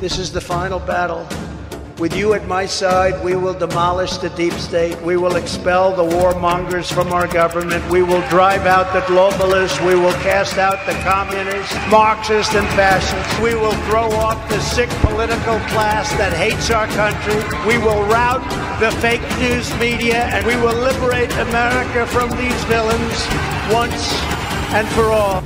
This is the final battle. With you at my side, we will demolish the deep state. We will expel the warmongers from our government. We will drive out the globalists. We will cast out the communists, Marxists, and fascists. We will throw off the sick political class that hates our country. We will rout the fake news media, and we will liberate America from these villains once and for all.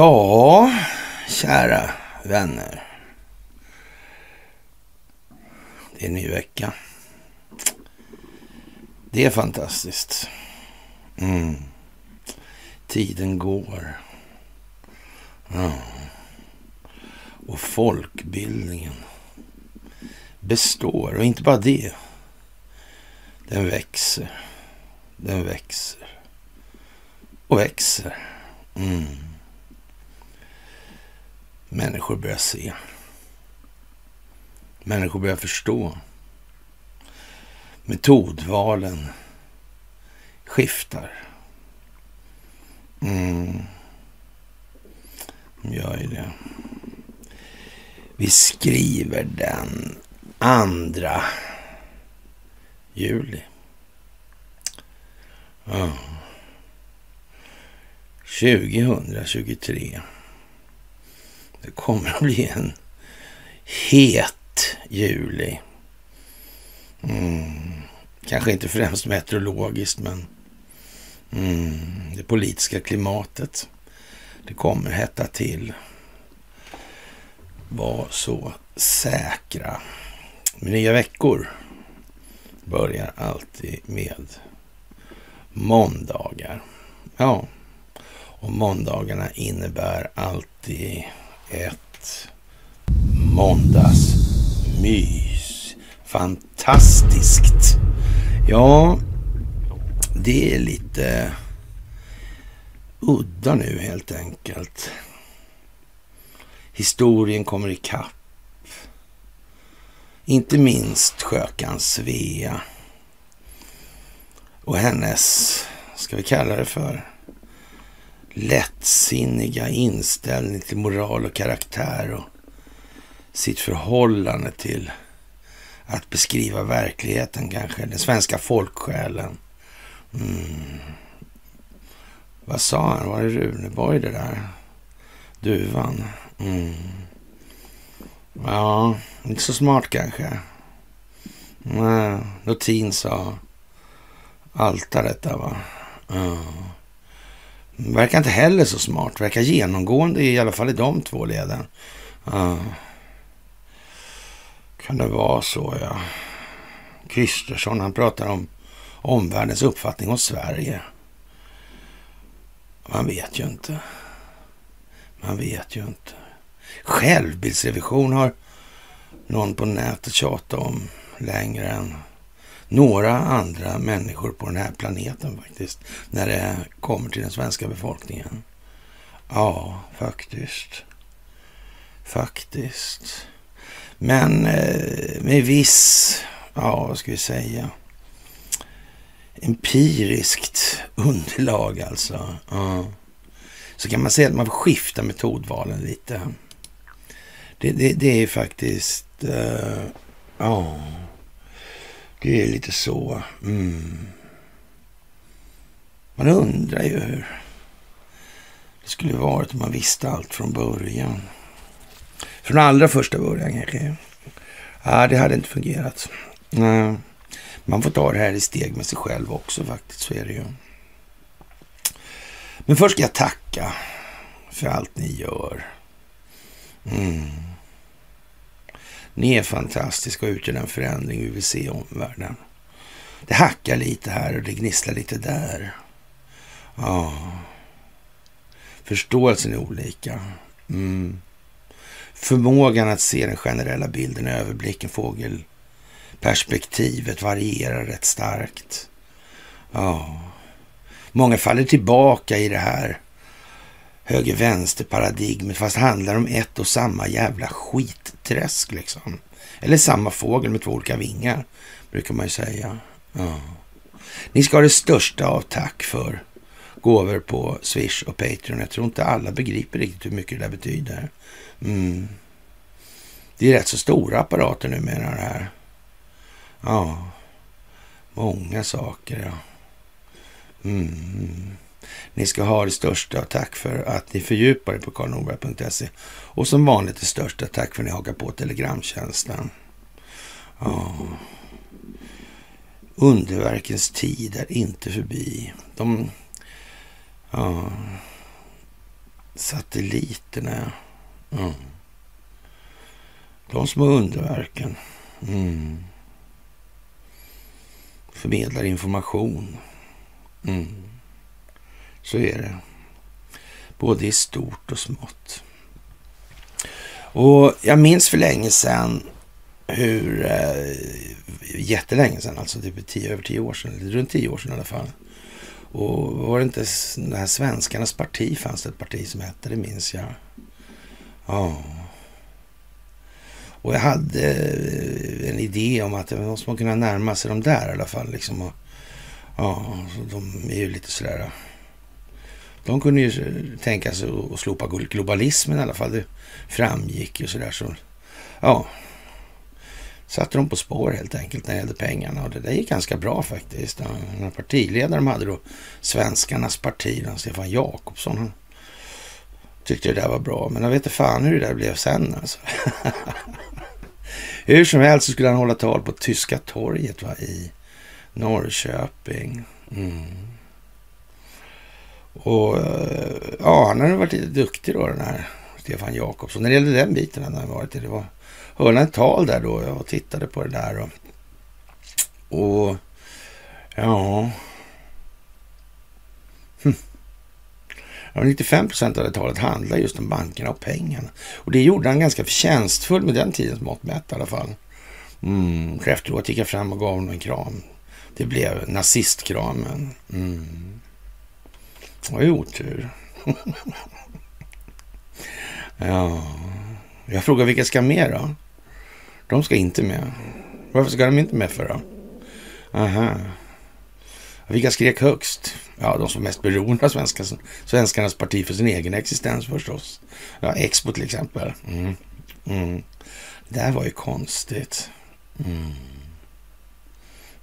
Ja, kära vänner. Det är en ny vecka. Det är fantastiskt. Mm. Tiden går. Ja. Och folkbildningen består. Och inte bara det. Den växer. Den växer. Och växer. Mm. Människor börjar se. Människor börjar förstå. Metodvalen skiftar. Mm. Gör ju det. Vi skriver den andra juli. Ja. 2023. Det kommer att bli en het juli. Mm. Kanske inte främst meteorologiskt, men mm. det politiska klimatet. Det kommer hetta till. Var så säkra. nya veckor börjar alltid med måndagar. Ja, och måndagarna innebär alltid ett måndagsmys. Fantastiskt! Ja, det är lite udda nu helt enkelt. Historien kommer ikapp. Inte minst skökan Svea och hennes, ska vi kalla det för, lättsinniga inställning till moral och karaktär och sitt förhållande till att beskriva verkligheten kanske, den svenska folksjälen. Mm. Vad sa han? Var det Runeborg det där? Duvan? Mm. Ja, inte så smart kanske. Nej, Lutin sa altaret där va. Mm. Verkar inte heller så smart. Verkar genomgående i alla fall i de två leden. Uh. Kan det vara så, ja. Kristersson, han pratar om omvärldens uppfattning om Sverige. Man vet ju inte. Man vet ju inte. Självbildsrevision har någon på nätet tjatat om längre än några andra människor på den här planeten faktiskt. När det kommer till den svenska befolkningen. Ja, faktiskt. Faktiskt. Men eh, med viss, ja vad ska vi säga, empiriskt underlag alltså. Ja. Så kan man säga att man får skifta metodvalen lite. Det, det, det är faktiskt, uh, oh. Det är lite så. Mm. Man undrar ju hur det skulle varit om man visste allt från början. Från allra första början kanske. Ja, det hade inte fungerat. Nej. Man får ta det här i steg med sig själv också faktiskt, så är det ju. Men först ska jag tacka för allt ni gör. Mm. Ni är fantastiska och utgör den förändring vi vill se i omvärlden. Det hackar lite här och det gnisslar lite där. Ja. Förståelsen är olika. Mm. Förmågan att se den generella bilden, överblicken, fågelperspektivet varierar rätt starkt. Ja. Många faller tillbaka i det här höger-vänster-paradigmet fast handlar om ett och samma jävla skitträsk liksom. Eller samma fågel med två olika vingar, brukar man ju säga. Ja. Ni ska ha det största av tack för gåvor på Swish och Patreon. Jag tror inte alla begriper riktigt hur mycket det där betyder. Mm. Det är rätt så stora apparater numera det här. Ja, många saker ja. Mm. Ni ska ha det största tack för att ni fördjupar er på karlnorberg.se. Och som vanligt det största tack för att ni hakar på telegramtjänsten. Ja. Underverkens tid är inte förbi. De ja, satelliterna. Ja. De små underverken. Mm. Förmedlar information. Mm. Så är det. Både i stort och smått. Och jag minns för länge sedan hur, eh, jättelänge sedan, alltså typ tio, över tio år sedan, runt tio år sedan i alla fall. Och var det inte det här Svenskarnas parti fanns det ett parti som hette, det minns jag. Ja. Och jag hade eh, en idé om att man måste kunna närma sig de där i alla fall. Liksom. Och, ja, de är ju lite sådär de kunde ju tänka sig att slopa globalismen i alla fall. Det framgick ju sådär. Så, ja, satte de på spår helt enkelt när det gällde pengarna. Och det där gick ganska bra faktiskt. Den här partiledaren de hade då Svenskarnas parti, Stefan Jakobsson. Han tyckte det där var bra. Men jag vet inte fan hur det där blev sen alltså. hur som helst så skulle han hålla tal på Tyska torget va, i Norrköping. Mm. Och eh, ja, han har varit lite duktig då den här Stefan Jakobsson. När det gällde den biten han har varit det var hörde han ett tal där då och tittade på det där. Och, och ja... Hm. 95 procent av det talet handlar just om bankerna och pengarna. Och det gjorde han ganska förtjänstfullt med den tidens mått mätt i alla fall. Mm. Efteråt gick jag fram och gav honom en kram. Det blev nazistkramen. Mm. Det var ju otur. ja, jag frågar vilka ska med då? De ska inte med. Varför ska de inte med för då? Aha. Vilka skrek högst? Ja, de som är mest beroende av svenska, svenskarnas parti för sin egen existens förstås. Ja, Expo till exempel. Mm. Mm. Det där var ju konstigt. Mm.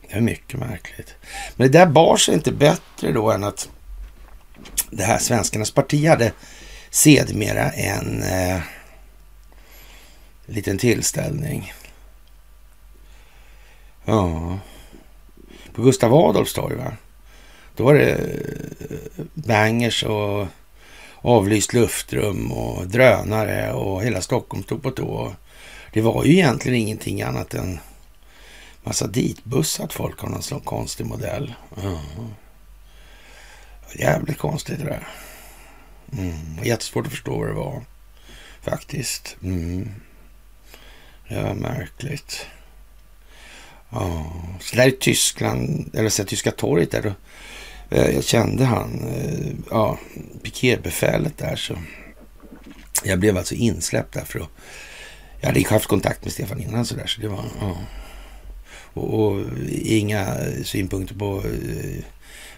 Det är mycket märkligt. Men det där bar sig inte bättre då än att det här Svenskarnas parti hade sedermera en eh, liten tillställning. Ja, på Gustav Adolfs torg va? Då var det eh, bangers och avlyst luftrum och drönare och hela Stockholm stod på tå. Det var ju egentligen ingenting annat än massa ditbussat folk av någon konstig modell. Ja. Jävligt konstigt det där. Mm. Jättesvårt att förstå vad det var. Faktiskt. Mm. Det var märkligt. Ja, så där i Tyskland, eller så tyska torget där. Då, eh, jag kände han, eh, ja, piketbefälet där. Så jag blev alltså insläppt där för att jag hade haft kontakt med Stefan innan så där. Så det var, ja. Och, och inga synpunkter på eh,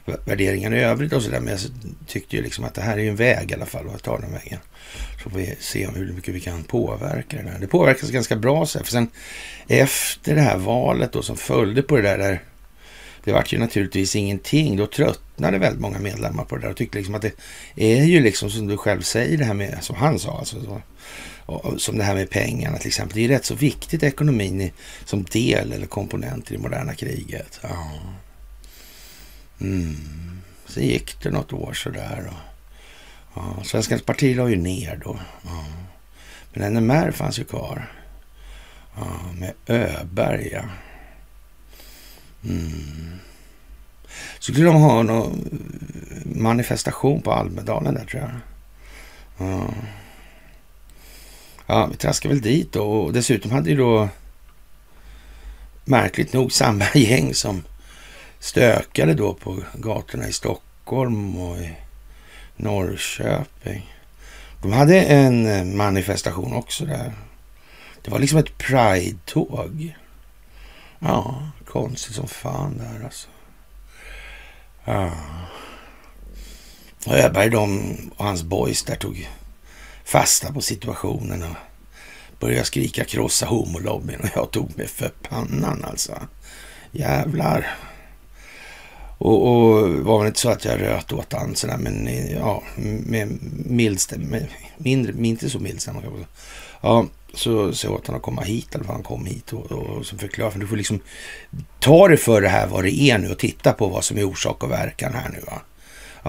värderingarna i övrigt och sådär. Men jag tyckte ju liksom att det här är ju en väg i alla fall och jag tar den vägen. Så får vi se hur mycket vi kan påverka det där. Det påverkas ganska bra så här, för sen efter det här valet då som följde på det där, där det vart ju naturligtvis ingenting. Då tröttnade väldigt många medlemmar på det där och tyckte liksom att det är ju liksom som du själv säger det här med, som han sa alltså, så, som det här med pengarna till exempel. Det är ju rätt så viktigt ekonomin i, som del eller komponent i det moderna kriget. Ja. Mm. Sen gick det något år sådär. Och, ja, Svenskans parti la ju ner då. Ja. Men NMR fanns ju kvar. Ja, med Öberg, ja. Mm. Så skulle de ha någon manifestation på Almedalen där tror jag. Ja. ja, vi traskade väl dit då. Och dessutom hade ju då märkligt nog samma gäng som stökade då på gatorna i Stockholm och i Norrköping. De hade en eh, manifestation också där. Det var liksom ett pride-tåg. Ja, konstigt som fan där alltså. Ja. Och Öberg de och hans boys där tog fasta på situationen och började skrika krossa homolobbyn och jag tog mig för pannan alltså. Jävlar. Och, och var väl inte så att jag röt åt han sådär, men ja, med mild stämma, mindre, inte så mild stämma Ja, så sa jag åt honom att komma hit, eller han kom hit och, och så förklarade för du får liksom ta det för det här vad det är nu och titta på vad som är orsak och verkan här nu. Va?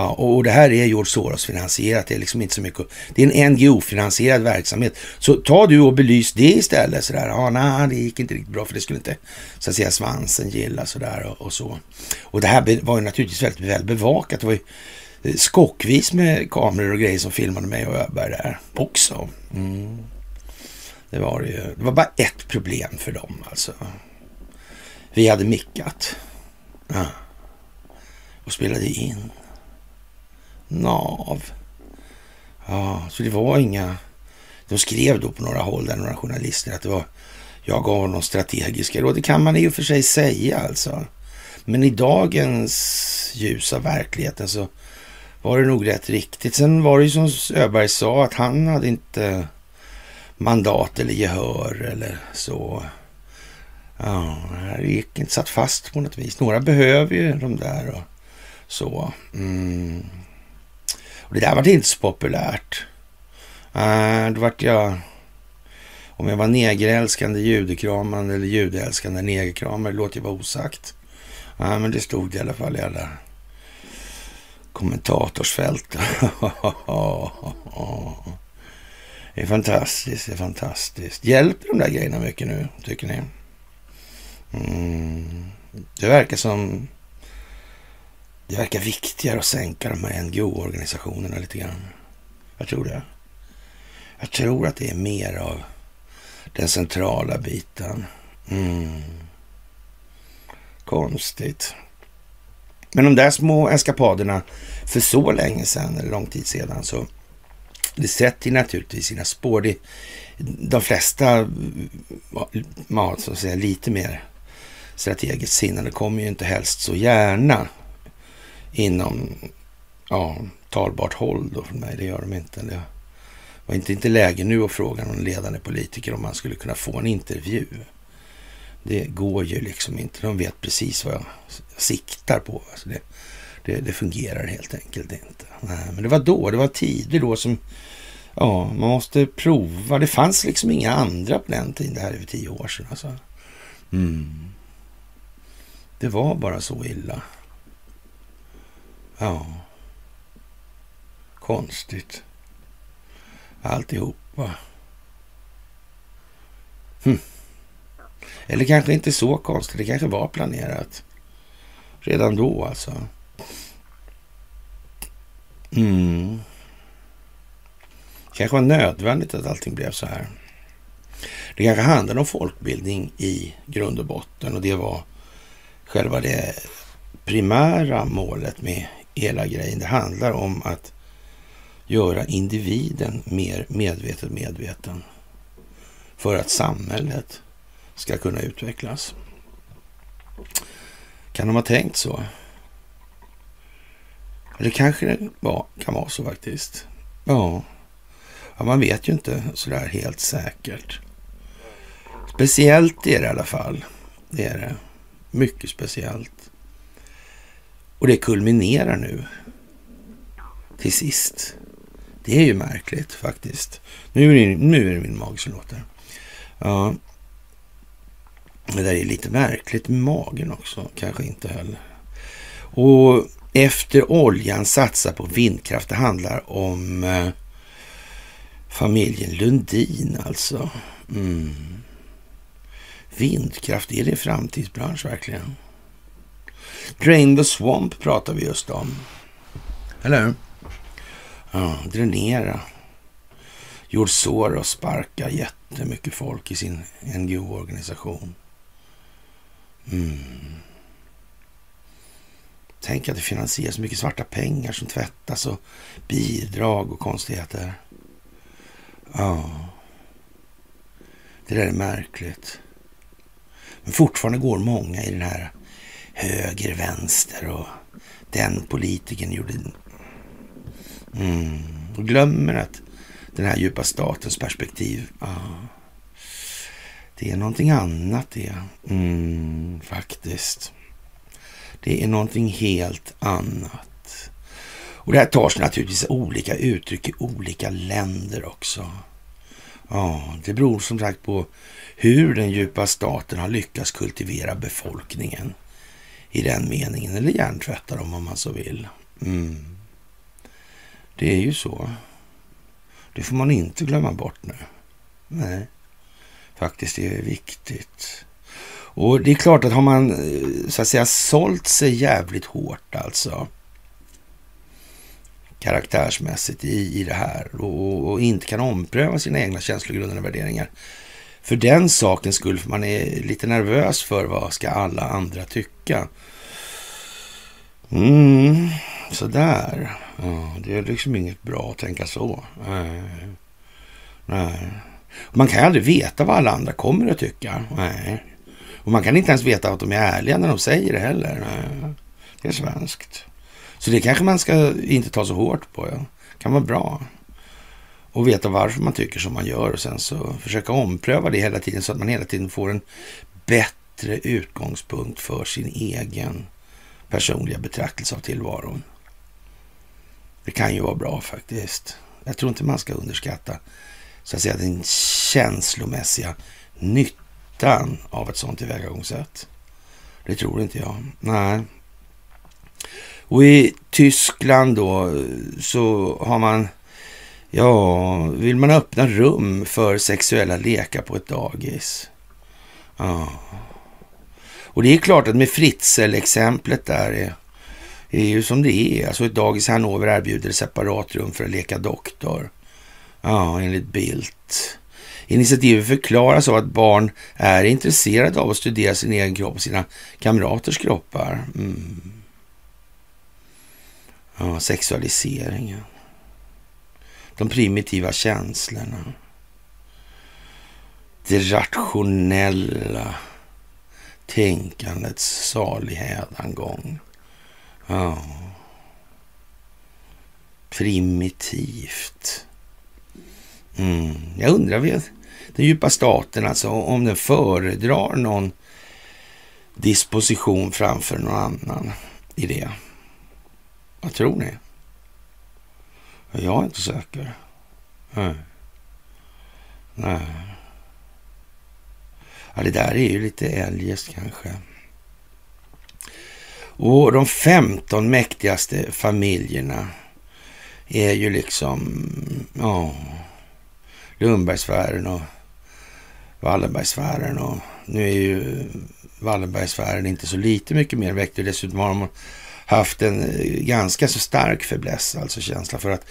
Ja, och det här är George Soros finansierat. Det är liksom inte så mycket. Det är en NGO-finansierad verksamhet. Så ta du och belys det istället. Sådär. Ja, nej, det gick inte riktigt bra för det skulle inte så att säga svansen gilla sådär och, och så. Och det här var ju naturligtvis väldigt väl bevakat. Det var ju eh, skockvis med kameror och grejer som filmade mig och Öberg där också. Mm. Det var det ju. Det var bara ett problem för dem alltså. Vi hade mickat. Ja. Och spelade in. NAV. Ja, så det var inga... De skrev då på några håll, där några journalister, att det var jag gav honom strategiska råd. Det kan man i och för sig säga alltså. Men i dagens ljus av verkligheten så var det nog rätt riktigt. Sen var det ju som Öberg sa att han hade inte mandat eller gehör eller så. Ja, det gick inte satt fast på något vis. Några behöver ju de där och så. Mm. Och det där var inte så populärt. Äh, då vart jag, om jag var negerälskande judekramande eller judeälskande negerkramare, låter jag vara osagt. Uh, men det stod i alla fall i alla kommentatorsfält. det är fantastiskt, det är fantastiskt. Hjälper de där grejerna mycket nu, tycker ni? Mm. Det verkar som det verkar viktigare att sänka de här NGO-organisationerna lite grann. Jag tror det. Jag tror att det är mer av den centrala biten. Mm. Konstigt. Men de där små eskapaderna för så länge sedan, eller lång tid sedan, så det sätter naturligtvis sina spår. Det, de flesta, så att säga, lite mer strategiskt sinnade kommer ju inte helst så gärna inom ja, talbart håll då för mig. Det gör de inte. Det var inte, inte läge nu att fråga någon ledande politiker om man skulle kunna få en intervju. Det går ju liksom inte. De vet precis vad jag siktar på. Alltså det, det, det fungerar helt enkelt inte. Nej, men det var då, det var tider då som ja, man måste prova. Det fanns liksom inga andra på den tiden. Det här är över tio år sedan. Alltså. Mm. Det var bara så illa. Ja. Konstigt. Alltihopa. Hm. Eller kanske inte så konstigt. Det kanske var planerat. Redan då alltså. Mm. kanske var nödvändigt att allting blev så här. Det kanske handlade om folkbildning i grund och botten och det var själva det primära målet med hela grejen. Det handlar om att göra individen mer medvetet medveten för att samhället ska kunna utvecklas. Kan de ha tänkt så? Eller kanske det var, kan vara så faktiskt. Ja. ja, man vet ju inte sådär helt säkert. Speciellt är det i alla fall. Det är det. Mycket speciellt. Och det kulminerar nu. Till sist. Det är ju märkligt faktiskt. Nu är det, nu är det min mag som låter. Ja. Det där är lite märkligt med magen också. Kanske inte heller. Och efter oljan satsa på vindkraft. Det handlar om eh, familjen Lundin alltså. Mm. Vindkraft, är det framtidsbransch verkligen? Drain the swamp pratar vi just om. Eller hur? Ja, dränera. George Soros sparkar jättemycket folk i sin NGO-organisation. Mm. Tänk att det finansieras mycket svarta pengar som tvättas och bidrag och konstigheter. Ja. Det där är märkligt. Men fortfarande går många i den här höger, vänster och den politikern gjorde... Mm. Och glömmer att den här djupa statens perspektiv, ah, det är någonting annat det. Mm, faktiskt. Det är någonting helt annat. Och det här tar sig naturligtvis olika uttryck i olika länder också. Ja, det beror som sagt på hur den djupa staten har lyckats kultivera befolkningen i den meningen, eller hjärntvätta dem om man så vill. Mm. Det är ju så. Det får man inte glömma bort nu. Nej, faktiskt det är viktigt. Och det är klart att har man eh, så att säga sålt sig jävligt hårt alltså karaktärsmässigt i, i det här och, och inte kan ompröva sina egna känslogrundande värderingar. För den sakens skull, för man är lite nervös för vad ska alla andra tycka. Mm, sådär. Ja, det är liksom inget bra att tänka så. Nej. Nej. Man kan aldrig veta vad alla andra kommer att tycka. Nej. Och man kan inte ens veta att de är ärliga när de säger det heller. Nej. Det är svenskt. Så det kanske man ska inte ta så hårt på. Ja. kan vara bra. Och veta varför man tycker som man gör och sen så försöka ompröva det hela tiden så att man hela tiden får en bättre utgångspunkt för sin egen personliga betraktelse av tillvaron. Det kan ju vara bra faktiskt. Jag tror inte man ska underskatta så att säga, den känslomässiga nyttan av ett sådant tillvägagångssätt. Det tror inte jag. Nej. Och i Tyskland då så har man, ja, vill man öppna rum för sexuella lekar på ett dagis? Ja. Och det är klart att med Fritzl-exemplet där är, är ju som det är. Alltså ett dagis i Hannover erbjuder separat rum för att leka doktor. Ja, enligt Bildt. Initiativet förklaras av att barn är intresserade av att studera sin egen kropp och sina kamraters kroppar. Mm. Ja, sexualiseringen. De primitiva känslorna. Det rationella tänkandets salig hädangång. Ja. Primitivt. Mm. Jag undrar, vid den djupa staten, alltså om den föredrar någon disposition framför någon annan i det. Vad tror ni? Jag är inte säker. Nej. Nej. Ja, det där är ju lite eljest kanske. Och de 15 mäktigaste familjerna är ju liksom, ja, Lundbergsfären och Wallenbergsfären och nu är ju Wallenbergsfären inte så lite mycket mer mäktig. Dessutom har de haft en eh, ganska så stark fäbless, alltså känsla för att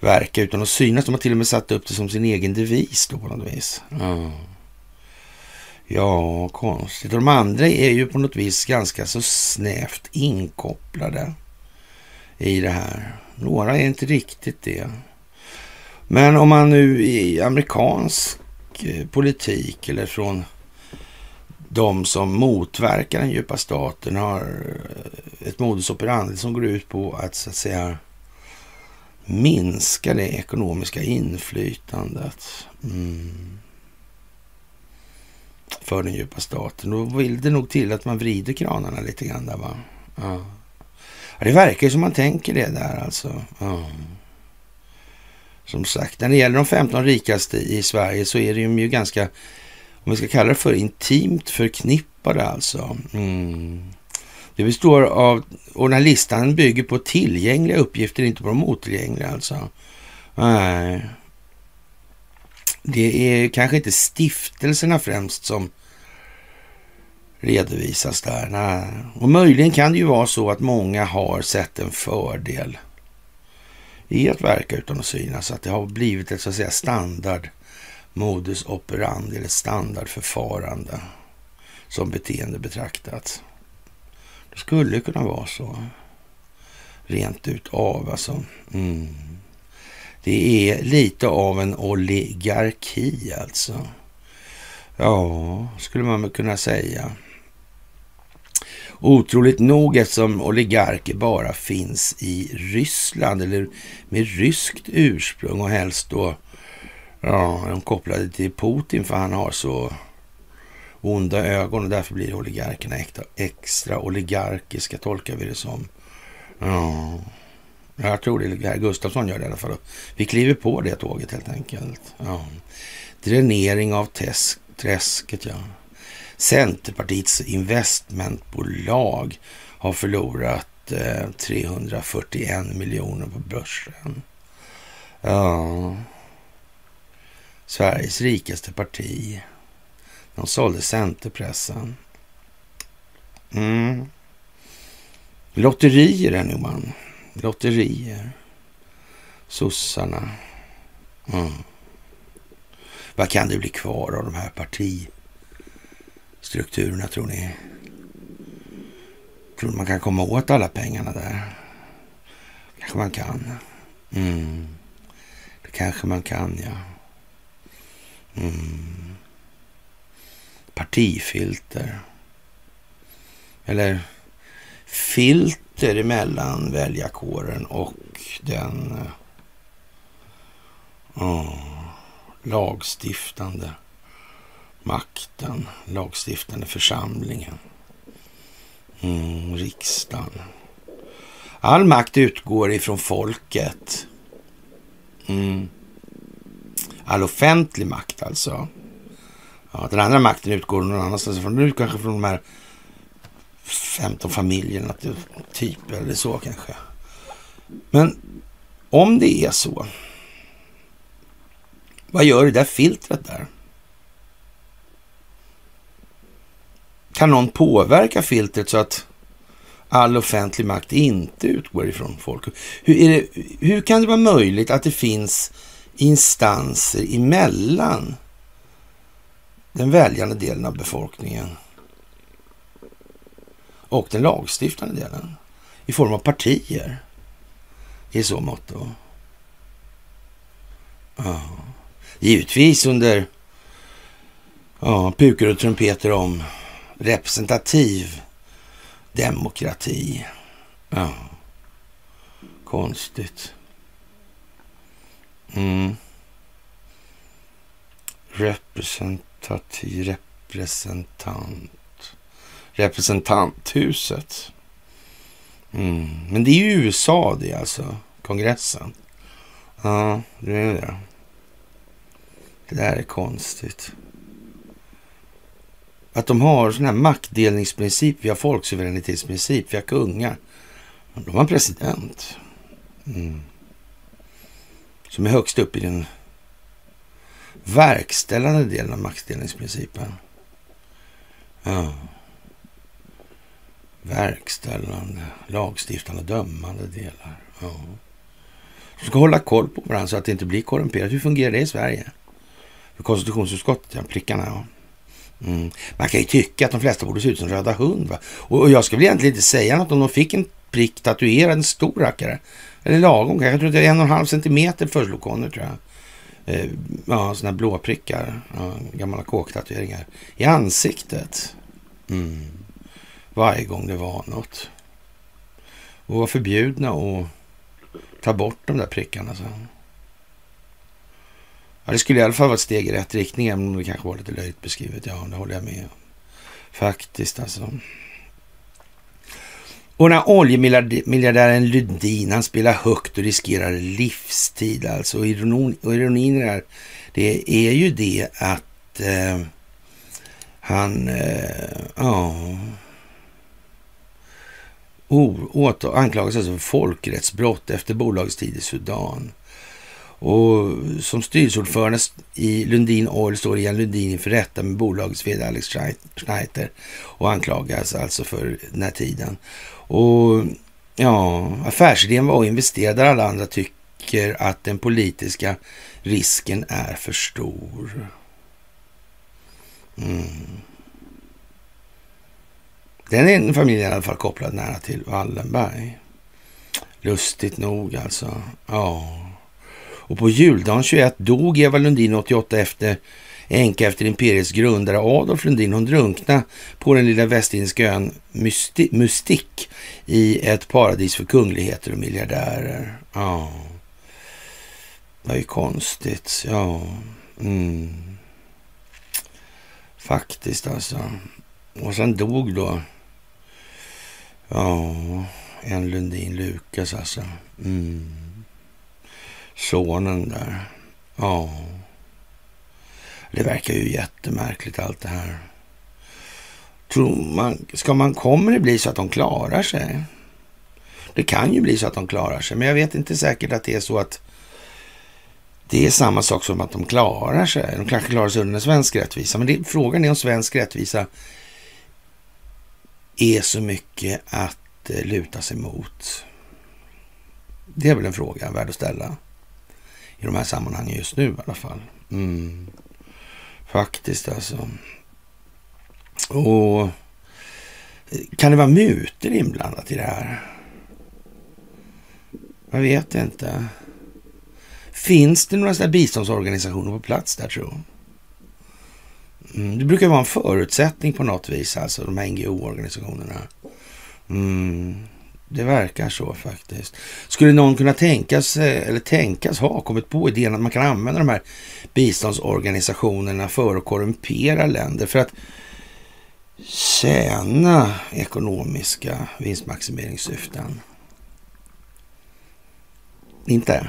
verka utan att synas. De har till och med satt upp det som sin egen devis då på något vis. Mm. Ja, konstigt. Och de andra är ju på något vis ganska så snävt inkopplade i det här. Några är inte riktigt det. Men om man nu i amerikansk eh, politik eller från de som motverkar den djupa staten har eh, ett modus operandi som går ut på att så att säga minska det ekonomiska inflytandet. Mm för den djupa staten. Då vill det nog till att man vrider kranarna lite grann där va. Ja. det verkar som man tänker det där alltså. Ja. Som sagt, när det gäller de 15 rikaste i Sverige så är det ju ganska, om vi ska kalla det för intimt förknippade alltså. Mm. Det består av, och den här listan bygger på tillgängliga uppgifter, inte på de otillgängliga alltså. Nej det är kanske inte stiftelserna främst som redovisas där. Nej. Och möjligen kan det ju vara så att många har sett en fördel i att verka utan att synas. Att det har blivit ett så att säga standard modus operandi eller standardförfarande som beteende betraktat. Det skulle kunna vara så. Rent utav. alltså. Mm. Det är lite av en oligarki alltså. Ja, skulle man kunna säga. Otroligt nog eftersom oligarker bara finns i Ryssland eller med ryskt ursprung och helst då ja, de kopplade till Putin för han har så onda ögon och därför blir oligarkerna extra, extra oligarkiska tolkar vi det som. Ja, jag tror det är herr Gustafsson gör det i alla fall. Vi kliver på det tåget helt enkelt. Ja. Dränering av träsket, ja. Centerpartiets investmentbolag har förlorat eh, 341 miljoner på börsen. Ja. Sveriges rikaste parti. De sålde Centerpressen. Mm. Lotterier är nu man. Lotterier. Sossarna. Mm. Vad kan det bli kvar av de här partistrukturerna tror ni? Tror ni man kan komma åt alla pengarna där? kanske man kan. Mm. Det kanske man kan, ja. Mm. Partifilter. Eller filter emellan väljarkåren och den oh, lagstiftande makten, lagstiftande församlingen, mm, riksdagen. All makt utgår ifrån folket. Mm. All offentlig makt alltså. Ja, den andra makten utgår någon annanstans ifrån. Nu kanske från de här 15 familjerna typ, typ eller så kanske. Men om det är så. Vad gör det där filtret där? Kan någon påverka filtret så att all offentlig makt inte utgår ifrån folk? Hur, det, hur kan det vara möjligt att det finns instanser emellan den väljande delen av befolkningen och den lagstiftande delen i form av partier i så mått. Då. Ja. Givetvis under ja, pukor och trumpeter om representativ demokrati. Ja. Konstigt. Mm. Representativ representant. Representanthuset. Mm. Men det är ju USA det alltså, kongressen. Ja, det är det. Det där är konstigt. Att de har sån här maktdelningsprincip via folksuveränitetsprincip har kungar. De har en president. Mm som är högst upp i den verkställande delen av maktdelningsprincipen. Ja. Verkställande, lagstiftande, dömande delar. Ja. Som ska hålla koll på varandra så att det inte blir korrumperat. Hur fungerar det i Sverige? För konstitutionsutskottet, ja, prickarna, ja. Mm. Man kan ju tycka att de flesta borde se ut som Röda Hund. Va? Och, och jag skulle egentligen inte säga något om de fick en prick tatuerad, en stor rackare. Eller lagom kanske. Jag tror att det är en och en halv centimeter för tror jag. Eh, ja, sådana här blåprickar. Ja, gamla kåktatueringar. I ansiktet. Mm. Varje gång det var något. Och var förbjudna att ta bort de där prickarna. Så. Ja, det skulle i alla fall vara ett steg i rätt riktning, även om det kanske var lite löjligt beskrivet. Ja, det håller jag med om. Faktiskt alltså. Och när oljemiljardären Lundin, han spelar högt och riskerar livstid alltså. Och ironin, och ironin där, det är ju det att eh, han, eh, ja, oh, anklagas alltså för folkrättsbrott efter bolagets tid i Sudan. Och som styrelseordförande i Lundin Oil står Ian Lundin inför rätta med bolagets vd Alex Schneider och anklagas alltså för den här tiden. Och ja, affärsidén var att investera där alla andra tycker att den politiska risken är för stor. Mm. Den är familjen i alla fall kopplad nära till Wallenberg. Lustigt nog alltså. Ja. Och på juldagen 21 dog Eva Lundin 88 efter änka efter imperiets grundare Adolf Lundin. Hon drunknade på den lilla västindiska ön Mystik i ett paradis för kungligheter och miljardärer. Ja, det var ju konstigt. Ja, mm. faktiskt alltså. Och sen dog då, ja, en Lundin Lukas alltså. Mm. Sonen där. Ja. Det verkar ju jättemärkligt allt det här. Tror man, ska man, kommer det bli så att de klarar sig? Det kan ju bli så att de klarar sig, men jag vet inte säkert att det är så att det är samma sak som att de klarar sig. De kanske klarar sig under svensk rättvisa, men det, frågan är om svensk rättvisa är så mycket att eh, luta sig mot. Det är väl en fråga värd att ställa i de här sammanhangen just nu i alla fall. Mm. Faktiskt alltså. Och kan det vara mutor inblandat i det här? Jag vet inte. Finns det några sådana biståndsorganisationer på plats där tror mm, Det brukar vara en förutsättning på något vis, alltså de här NGO-organisationerna. Mm. Det verkar så faktiskt. Skulle någon kunna tänkas, eh, eller tänkas ha kommit på idén att man kan använda de här biståndsorganisationerna för att korrumpera länder för att tjäna ekonomiska vinstmaximeringssyften? Inte?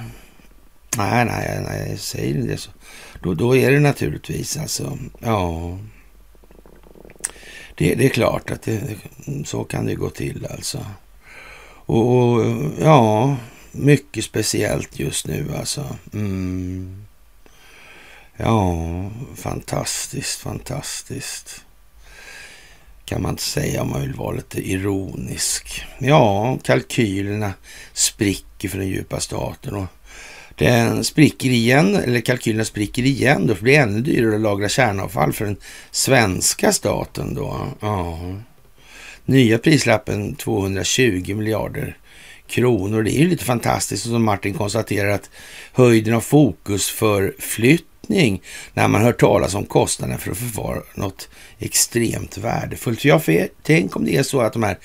Nej, nej, nej, säger det så. Då, då är det naturligtvis alltså, ja. Det, det är klart att det, så kan det gå till alltså. Och ja, mycket speciellt just nu alltså. Mm. Ja, fantastiskt, fantastiskt. Kan man inte säga om man vill vara lite ironisk. Ja, kalkylerna spricker för den djupa staten och den spricker igen, eller kalkylerna spricker igen då, för det blir ännu dyrare att lagra kärnavfall för den svenska staten då. Ja. Nya prislappen 220 miljarder kronor. Det är ju lite fantastiskt som Martin konstaterar att höjden av fokus för flyttning när man hör talas om kostnaden för att förvara något extremt värdefullt. Jag för tänk om det är så att de här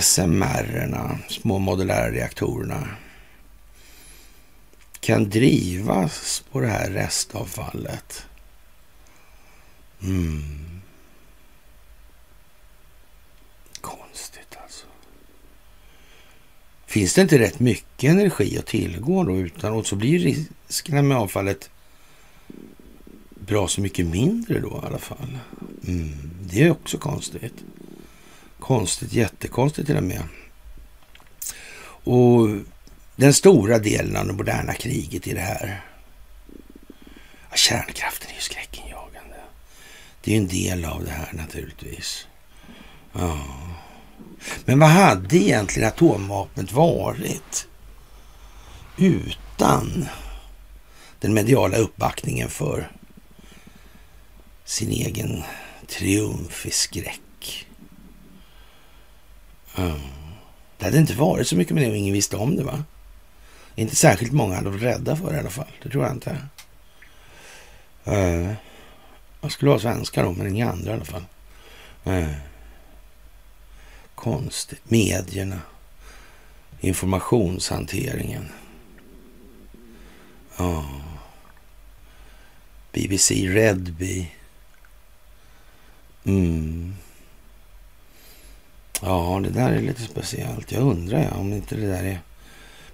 SMR-erna, små modulära reaktorerna, kan drivas på det här restavfallet. Mm. Finns det inte rätt mycket energi att tillgå då utan så blir riskerna med avfallet bra så mycket mindre då i alla fall. Mm, det är också konstigt. Konstigt, jättekonstigt till och med. Och den stora delen av det moderna kriget i det här. Ja, kärnkraften är ju skräckinjagande. Det är ju en del av det här naturligtvis. Ja. Men vad hade egentligen atomvapnet varit utan den mediala uppbackningen för sin egen triumf i skräck? Mm. Det hade inte varit så mycket med det och ingen visste om det va? Inte särskilt många hade varit rädda för det i alla fall. Det tror jag inte. Uh, jag skulle vara svenskar då, men inga andra i alla fall. Uh. Konstigt. Medierna. Informationshanteringen. Ja. BBC Redby. Mm. Ja, det där är lite speciellt. Jag undrar ja, om inte det där är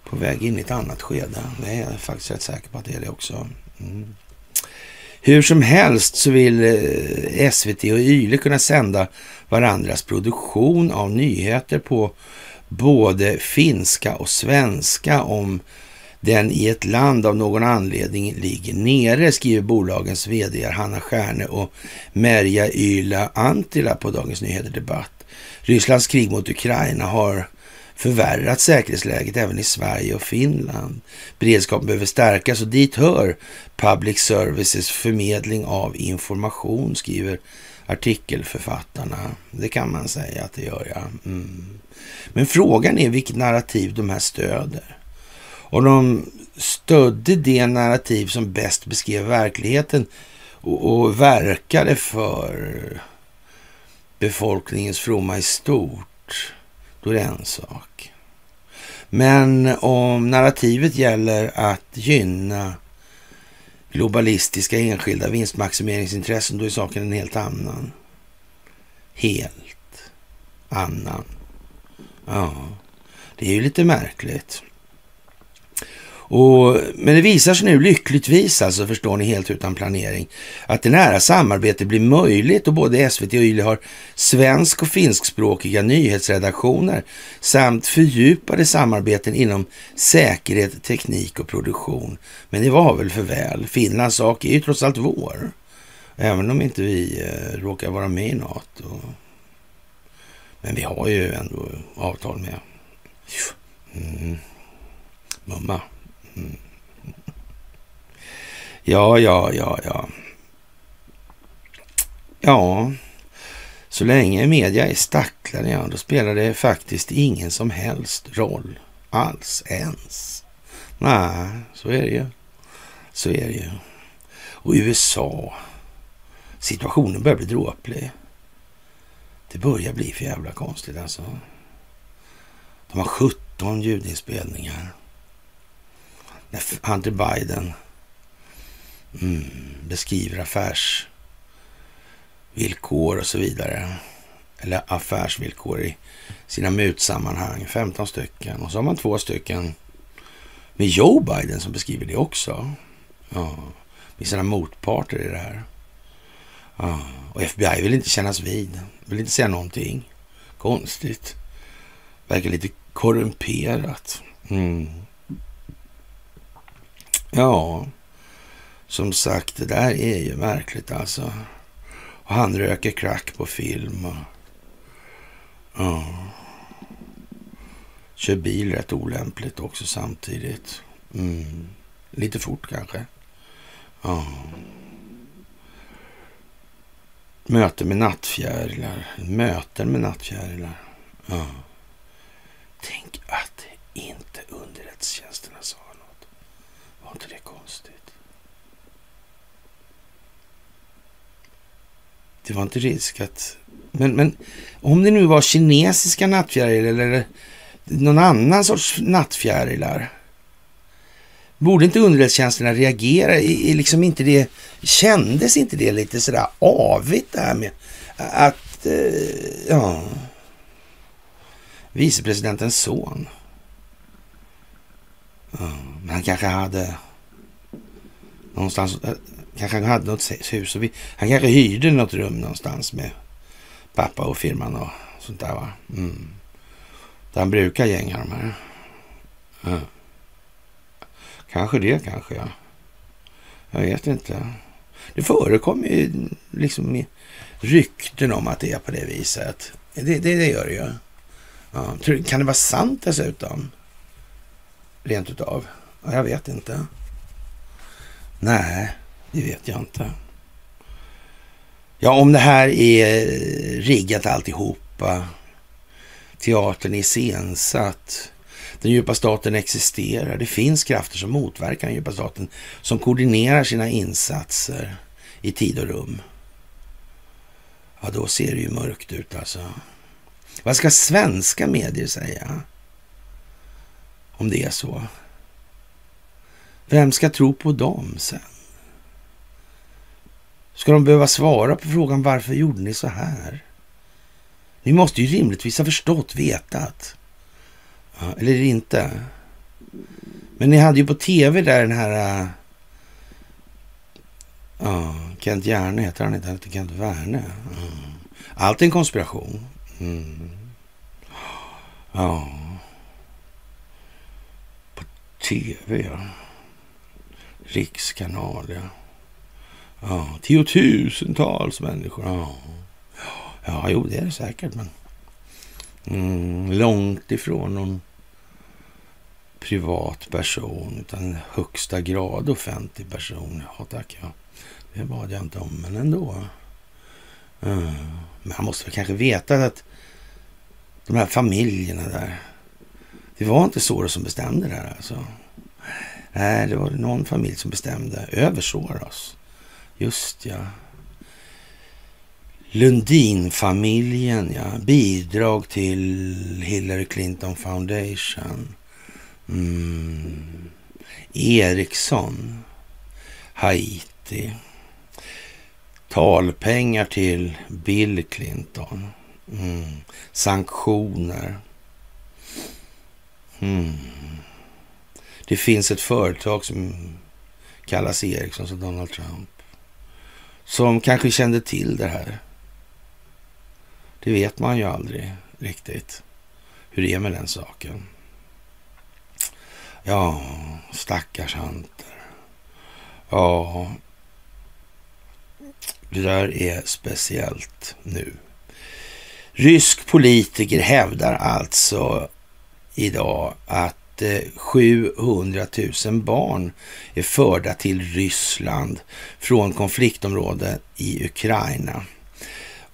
på väg in i ett annat skede. Det är jag faktiskt rätt säker på att det är det också. Mm. Hur som helst så vill eh, SVT och YLE kunna sända varandras produktion av nyheter på både finska och svenska om den i ett land av någon anledning ligger nere, skriver bolagens vd Hanna Stjärne och Merja Yla Antila på Dagens Nyheter Debatt. Rysslands krig mot Ukraina har förvärrat säkerhetsläget även i Sverige och Finland. Beredskapen behöver stärkas och dit hör public services förmedling av information, skriver artikelförfattarna. Det kan man säga att det gör, ja. Mm. Men frågan är vilket narrativ de här stöder. Och de stödde det narrativ som bäst beskrev verkligheten och, och verkade för befolkningens fromma i stort, då är det en sak. Men om narrativet gäller att gynna globalistiska enskilda vinstmaximeringsintressen, då är saken en helt annan. Helt annan. Ja, det är ju lite märkligt. Och, men det visar sig nu lyckligtvis, alltså förstår ni helt utan planering, att det nära samarbetet blir möjligt och både SVT och YLE har svensk och finskspråkiga nyhetsredaktioner samt fördjupade samarbeten inom säkerhet, teknik och produktion. Men det var väl för väl. Finlands sak är ju trots allt vår. Även om inte vi eh, råkar vara med i NATO. Men vi har ju ändå avtal med mm. Mumma. Ja, ja, ja, ja. Ja, så länge media är stacklade, ja, då spelar det faktiskt ingen som helst roll alls ens. Nej, så är det ju. Så är det ju. Och USA, situationen börjar bli dråplig. Det börjar bli för jävla konstigt alltså. De har 17 ljudinspelningar Hunter Biden mm, beskriver affärsvillkor och så vidare. Eller affärsvillkor i sina mutsammanhang. 15 stycken. Och så har man två stycken med Joe Biden som beskriver det också. Ja, med sina motparter i det här. Ja, och FBI vill inte kännas vid. Vill inte säga någonting. Konstigt. Verkar lite korrumperat. Mm. Ja, som sagt, det där är ju märkligt alltså. Och han röker crack på film. Och, ja. Kör bil rätt olämpligt också samtidigt. Mm. Lite fort kanske. Ja. Möte med nattfjärilar. Möten med nattfjärilar. Ja. Tänk att inte underrättelsetjänsterna sa inte det konstigt? Det var inte risk att... Men, men om det nu var kinesiska nattfjärilar eller någon annan sorts nattfjärilar. Borde inte underrättelsetjänsterna reagera? I, liksom inte det, kändes inte det lite sådär avigt det här med att, eh, ja, vicepresidentens son men han kanske hade någonstans, kanske han hade något hus. Och vi, han kanske hyrde något rum någonstans med pappa och firman och sånt där va. Mm. Där han brukar gänga de här. Mm. Kanske det kanske ja. Jag vet inte. Det förekommer ju liksom rykten om att det är på det viset. Det, det, det gör det ju. Ja. Kan det vara sant dessutom? Rent utav? Jag vet inte. Nej, det vet jag inte. Ja, om det här är riggat alltihopa. Teatern är iscensatt. Den djupa staten existerar. Det finns krafter som motverkar den djupa staten. Som koordinerar sina insatser i tid och rum. Ja, då ser det ju mörkt ut alltså. Vad ska svenska medier säga? Om det är så. Vem ska tro på dem sen? Ska de behöva svara på frågan varför gjorde ni så här? Ni måste ju rimligtvis ha förstått, vetat. Ja, eller inte. Men ni hade ju på tv där den här... Uh, ja, Kent Hjärne, heter han inte, han heter Kent Werne. Mm. Allt är en konspiration. Mm. Ja. TV, ja. Rikskanal, ja. Ja, tiotusentals människor. Ja. ja, jo, det är det säkert, men mm, långt ifrån någon privat person, utan högsta grad offentlig person. Ja, tack, ja. Det bad jag inte om, men ändå. Mm. Men han måste väl kanske veta att de här familjerna där, det var inte Soros som bestämde det här alltså. Nej, det var någon familj som bestämde över Soros. Just ja. Lundinfamiljen, ja. Bidrag till Hillary Clinton Foundation. Mm. Ericsson. Haiti. Talpengar till Bill Clinton. Mm. Sanktioner. Mm. Det finns ett företag som kallas Ericsson, som Donald Trump. Som kanske kände till det här. Det vet man ju aldrig riktigt hur det är med den saken. Ja, stackars Hunter. Ja, det där är speciellt nu. Rysk politiker hävdar alltså idag att 700 000 eh, barn är förda till Ryssland från konfliktområden i Ukraina.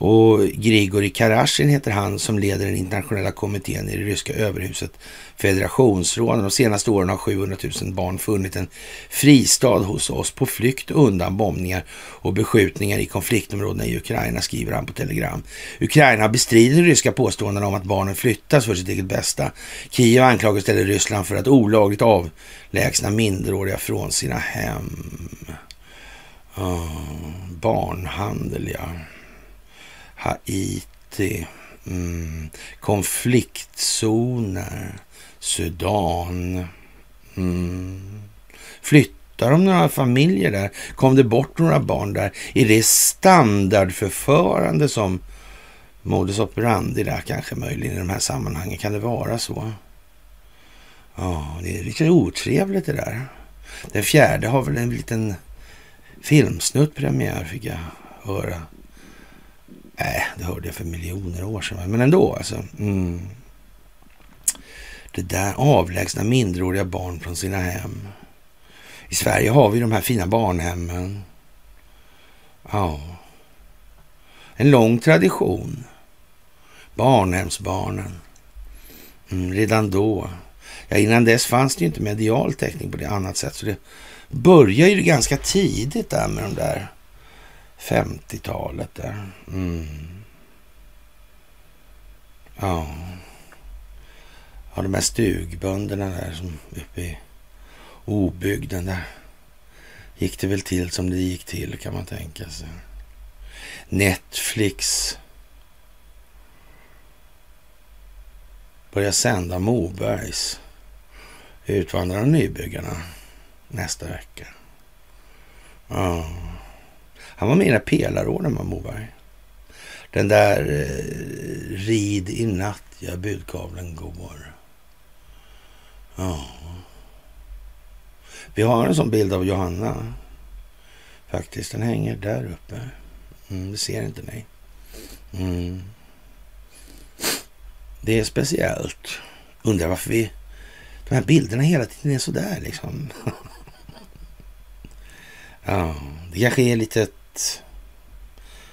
Och Grigori Karasjin heter han som leder den internationella kommittén i det ryska överhuset Federationsråden. De senaste åren har 700 000 barn funnit en fristad hos oss på flykt undan bombningar och beskjutningar i konfliktområdena i Ukraina, skriver han på Telegram. Ukraina bestrider de ryska påståendena om att barnen flyttas för sitt eget bästa. Kiev anklagar istället Ryssland för att olagligt avlägsna minderåriga från sina hem. Oh, barnhandel, ja. Haiti, mm. konfliktzoner, Sudan. Mm. Flyttar de några familjer där? Kom det bort några barn där? Är det standardförfarande som modus operandi där kanske möjligen i de här sammanhangen? Kan det vara så? Ja, det är lite otrevligt det där. Den fjärde har väl en liten filmsnutt premiär fick jag höra. Nej, det hörde jag för miljoner år sedan. Men ändå alltså. Mm. Det där avlägsna mindreåriga barn från sina hem. I Sverige har vi de här fina barnhemmen. Ja. En lång tradition. Barnhemsbarnen. Mm, redan då. Ja, innan dess fanns det ju inte medial täckning på det annat sätt. Så det börjar ju ganska tidigt där med de där 50-talet där. Mm. Ja. Ja, de här stugbönderna där som uppe i obygden där. Gick det väl till som det gick till kan man tänka sig. Netflix. Börjar sända Mobergs Utvandrarna och nybyggarna nästa vecka. Ja. Han var med i den pelarorden med Moberg. Den där eh, rid i natt, ja budkavlen går. Ja. Vi har en sån bild av Johanna. Faktiskt, den hänger där uppe. Mm, det ser inte ni. Mm. Det är speciellt. Undrar varför vi... De här bilderna hela tiden är sådär liksom. ja, det kanske är lite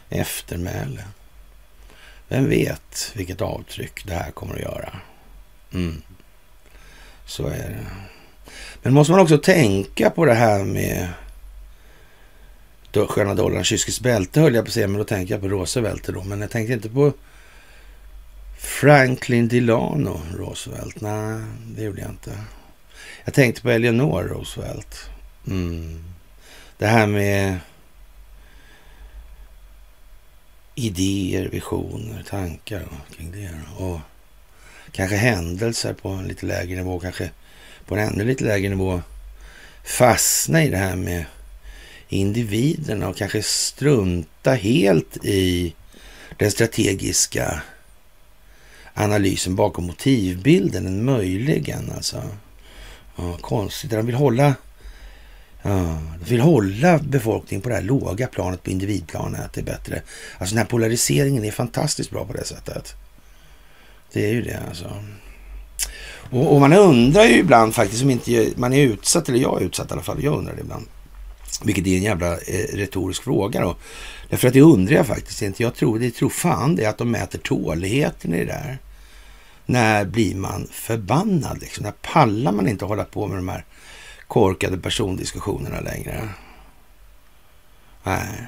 eftermäle. Vem vet vilket avtryck det här kommer att göra. Mm. Så är det. Men måste man också tänka på det här med sköna dollarn, kyskets bälte höll jag på att säga, men då tänker jag på Roosevelt då. Men jag tänkte inte på Franklin Delano Roosevelt. Nej, det gjorde jag inte. Jag tänkte på Eleanor Roosevelt. Mm. Det här med idéer, visioner, tankar kring det. Och kanske händelser på en lite lägre nivå, kanske på en ännu lite lägre nivå fastna i det här med individerna och kanske strunta helt i den strategiska analysen bakom motivbilden möjligen alltså. Ja, konstigt. De vill hålla Ja, de vill hålla befolkningen på det här låga planet, på individplanet. Det är bättre. Alltså den här polariseringen är fantastiskt bra på det sättet. Det är ju det alltså. Och, och man undrar ju ibland faktiskt om inte man är utsatt, eller jag är utsatt i alla fall, jag undrar det ibland. Vilket är en jävla eh, retorisk fråga då. Därför att det undrar jag faktiskt inte. Jag tror, det tror fan det är att de mäter tåligheten i det där. När blir man förbannad liksom? När pallar man inte hålla på med de här korkade persondiskussionerna längre? Nej.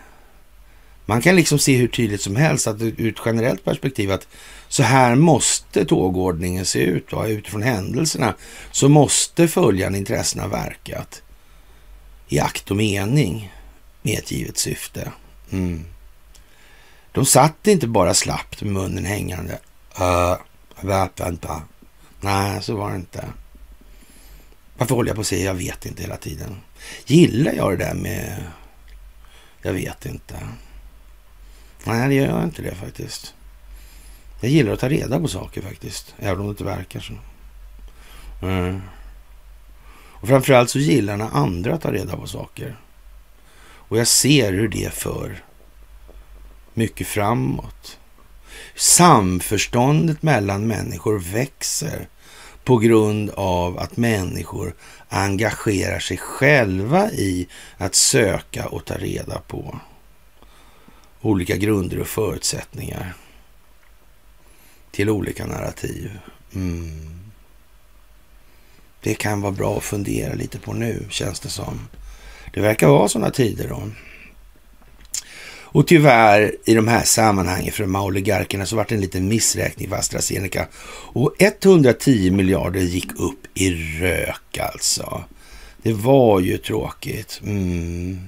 Man kan liksom se hur tydligt som helst att ur ett generellt perspektiv att så här måste tågordningen se ut. Va? Utifrån händelserna så måste följande intressen ha verkat i akt och mening med ett givet syfte. Mm. De satt inte bara slappt med munnen hängande. Uh, vänta. Nej, så var det inte. Varför håller jag på att säga jag vet inte hela tiden? Gillar jag det där med jag vet inte? Nej, det gör jag inte det faktiskt. Jag gillar att ta reda på saker faktiskt, även om det inte verkar så. Mm. Och framförallt så gillar när andra tar reda på saker. Och jag ser hur det för mycket framåt. Samförståndet mellan människor växer på grund av att människor engagerar sig själva i att söka och ta reda på olika grunder och förutsättningar till olika narrativ. Mm. Det kan vara bra att fundera lite på nu, känns det som. Det verkar vara sådana tider då. Och tyvärr i de här sammanhangen för de här oligarkerna så vart det en liten missräkning för AstraZeneca. Och 110 miljarder gick upp i rök alltså. Det var ju tråkigt. Mm.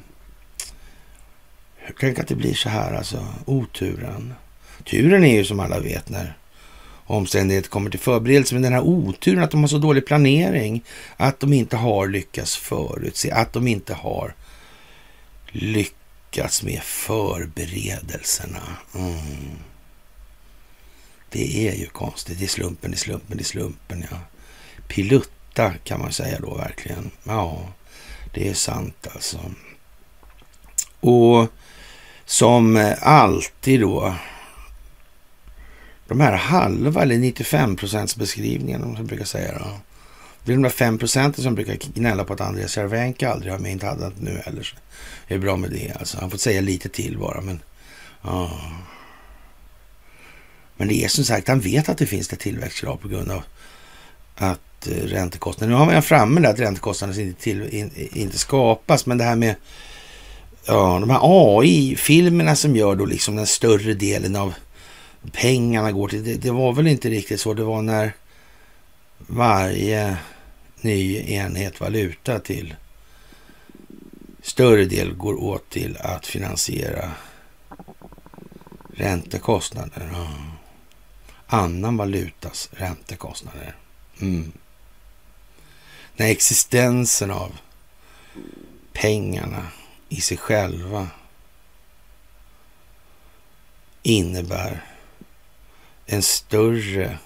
Tänk att det blir så här alltså. Oturen. Turen är ju som alla vet när omständigheter kommer till förberedelse. Men den här oturen att de har så dålig planering. Att de inte har lyckats förutse. Att de inte har lyckats med förberedelserna. Mm. Det är ju konstigt. Det är slumpen, det är slumpen, det är slumpen. Ja. Pilutta kan man säga då verkligen. Ja, det är sant alltså. Och som alltid då de här halva eller 95 procents beskrivningarna som brukar säga. Då. Det är de där fem procenten som brukar gnälla på att Andreas Cervenka aldrig har med, inte hade nu heller. Så det är bra med det alltså. Han får säga lite till bara, men ja. Men det är som sagt, han vet att det finns ett tillväxtkrav på grund av att räntekostnaderna, räntekostnaden, nu har man framme där att räntekostnaden inte, till, in, inte skapas, men det här med ja, de här AI-filmerna som gör då liksom den större delen av pengarna går till. Det, det, var väl inte riktigt så. Det var när varje ny enhet valuta till större del går åt till att finansiera räntekostnader. Annan valutas räntekostnader. Mm. När existensen av pengarna i sig själva innebär en större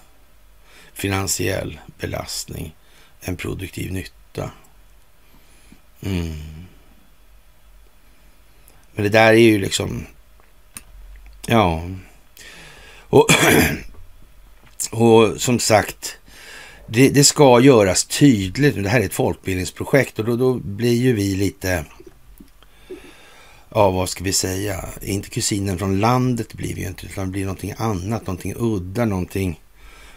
finansiell belastning än produktiv nytta. Mm. Men det där är ju liksom, ja. Och, och som sagt, det, det, ska göras tydligt. Det här är ett folkbildningsprojekt och då, då blir ju vi lite ja, vad ska vi säga, inte kusinen från landet blir vi ju inte, utan det blir någonting annat, någonting udda, någonting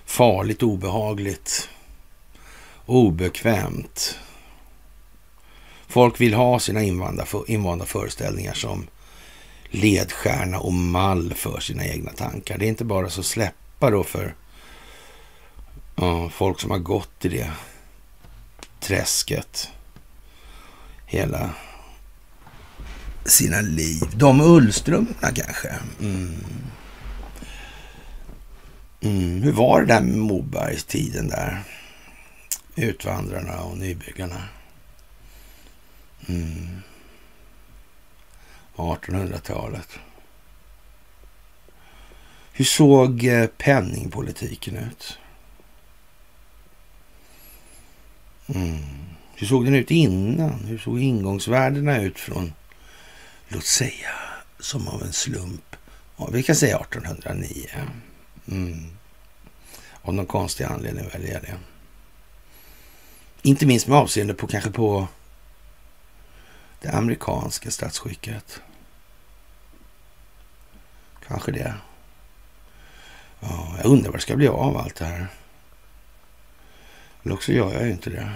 farligt, obehagligt, obekvämt. Folk vill ha sina invanda föreställningar som ledstjärna och mall för sina egna tankar. Det är inte bara så släppa då för ja, folk som har gått i det träsket hela sina liv. De ullstrumporna kanske. Mm. Mm. Hur var det där med Mobergs tiden där? Utvandrarna och nybyggarna. Mm. 1800-talet. Hur såg eh, penningpolitiken ut? Mm. Hur såg den ut innan? Hur såg ingångsvärdena ut från, låt säga, som av en slump, ja, vi kan säga 1809. Mm. Av någon konstig anledning väljer jag det. Inte minst med avseende på kanske på det amerikanska statsskicket. Kanske det. Ja, jag undrar vad det ska bli av allt det här. Eller också gör jag ju inte det.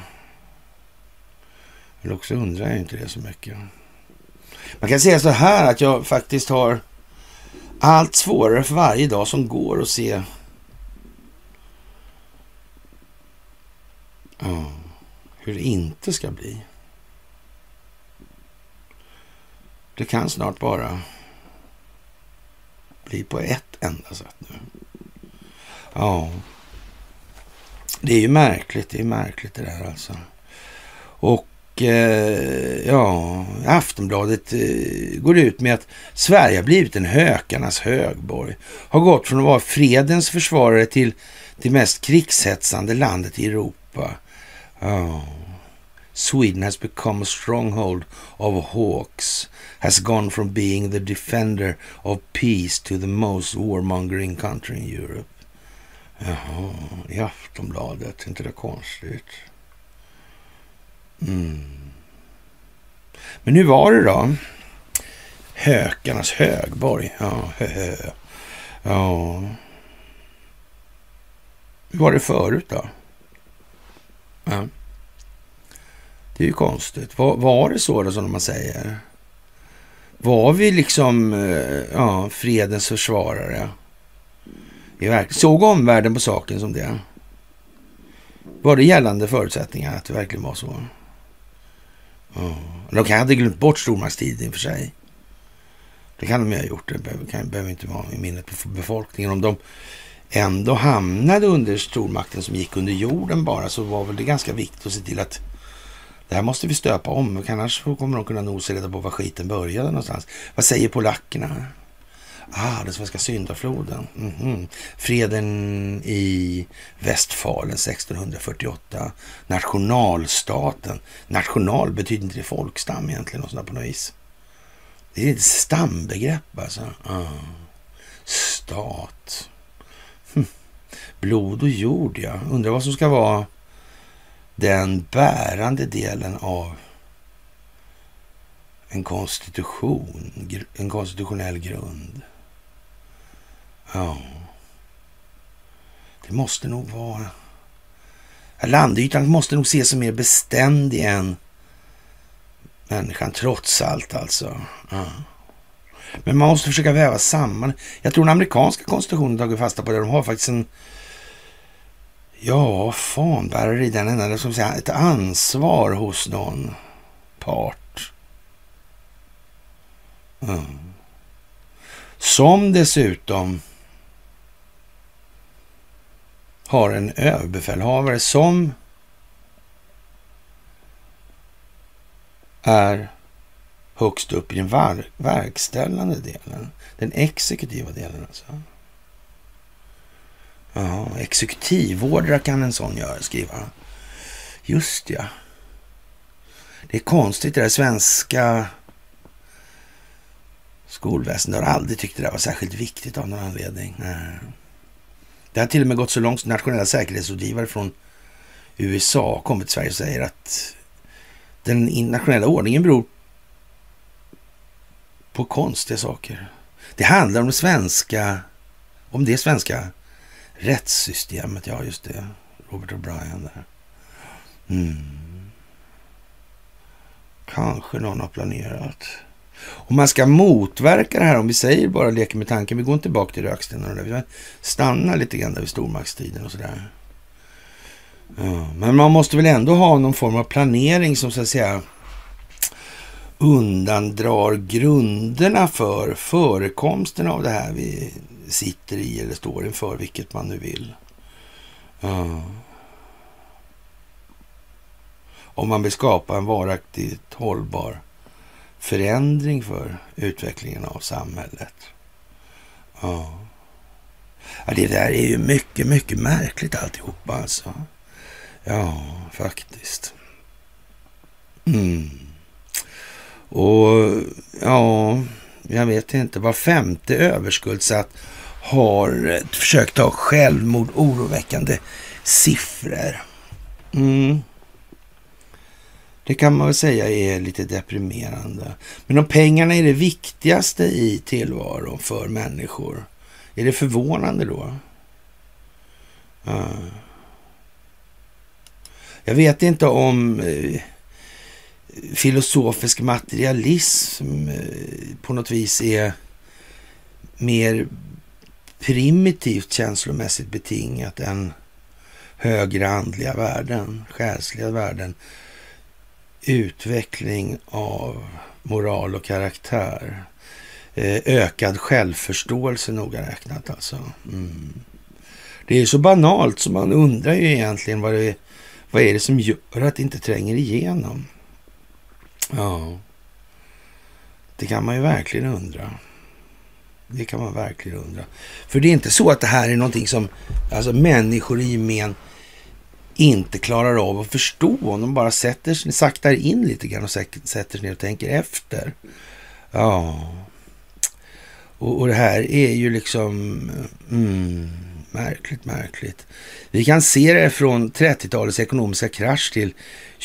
Eller också undrar jag inte det så mycket. Man kan säga så här att jag faktiskt har allt svårare för varje dag som går att se ja, hur det inte ska bli. Det kan snart bara bli på ett enda sätt nu. Ja, det är ju märkligt. Det är märkligt det där alltså. Och Eh, ja, Aftonbladet eh, går ut med att Sverige har blivit en hökarnas högborg. Har gått från att vara fredens försvarare till det mest krigshetsande landet i Europa. Oh. Sweden has become a stronghold of hawks, has gone from being the defender of peace to the most warmongering country in Europe. Jaha, i Aftonbladet. Inte det konstigt? Mm. Men hur var det då? Hökarnas högborg. Ja, hö, hö. ja. Hur var det förut då? Ja. Det är ju konstigt. Var, var det så då som man säger? Var vi liksom eh, ja, fredens försvarare? Såg omvärlden på saken som det? Var det gällande förutsättningar att det verkligen var så? Ja. De kan hade glömt bort stormaktstiden för sig. Det kan de ju ha gjort. Det behöver, kan, behöver inte vara i minnet på befolkningen. Om de ändå hamnade under stormakten som gick under jorden bara så var väl det ganska viktigt att se till att det här måste vi stöpa om. Annars kommer de kunna nosa reda på var skiten började någonstans. Vad säger polackerna? Ah, den svenska syndafloden. Mm -hmm. Freden i Västfalen 1648. Nationalstaten. National betyder inte det folkstam egentligen? Och på något vis. Det är ett stambegrepp alltså. Ah. Stat. Hm. Blod och jord, ja. Undrar vad som ska vara den bärande delen av en konstitution, en konstitutionell grund. Ja. Det måste nog vara... Landytan måste nog ses som mer beständig än människan, trots allt alltså. Ja. Men man måste försöka väva samman. Jag tror den amerikanska konstitutionen tagit fasta på det. De har faktiskt en Ja, fanbärare i den ändan, som säga, ett ansvar hos någon part. Mm. Som dessutom har en överbefälhavare som är högst upp i den verkställande delen. Den exekutiva delen alltså. Ja, exekutivordrar kan en sån göra, skriva. Just ja. Det är konstigt det där svenska skolväsendet har aldrig tyckt det där var särskilt viktigt av någon anledning. Nej. Det har till och med gått så långt att nationella säkerhetsrådgivare från USA kommit till Sverige och säger att den internationella ordningen beror på konstiga saker. Det handlar om det svenska, om det svenska rättssystemet. Ja, just det. Robert O'Brien där. Mm. Kanske någon har planerat. Om man ska motverka det här, om vi säger bara leker med tanken, vi går inte tillbaka till rökstenen och det, vi stannar lite grann där vid stormaktstiden och sådär. Ja, men man måste väl ändå ha någon form av planering som så att säga undandrar grunderna för förekomsten av det här vi sitter i eller står inför, vilket man nu vill. Ja. Om man vill skapa en varaktigt hållbar förändring för utvecklingen av samhället. Ja. ja. Det där är ju mycket, mycket märkligt alltihopa alltså. Ja, faktiskt. Mm. Och ja, jag vet inte. Var femte överskuldsatt har försökt ta självmord. Oroväckande siffror. Mm. Det kan man väl säga är lite deprimerande. Men om pengarna är det viktigaste i tillvaron för människor, är det förvånande då? Uh. Jag vet inte om eh, filosofisk materialism eh, på något vis är mer primitivt känslomässigt betingat än högre andliga värden, själsliga värden. Utveckling av moral och karaktär. Eh, ökad självförståelse noga räknat alltså. Mm. Det är så banalt så man undrar ju egentligen vad det är, vad är det som gör att det inte tränger igenom. Ja, det kan man ju verkligen undra. Det kan man verkligen undra. För det är inte så att det här är någonting som alltså, människor i gemen inte klarar av att förstå. Om de bara sätter sig, saktar in lite grann och sätter sig ner och tänker efter. Ja, och, och det här är ju liksom mm, märkligt, märkligt. Vi kan se det från 30-talets ekonomiska krasch till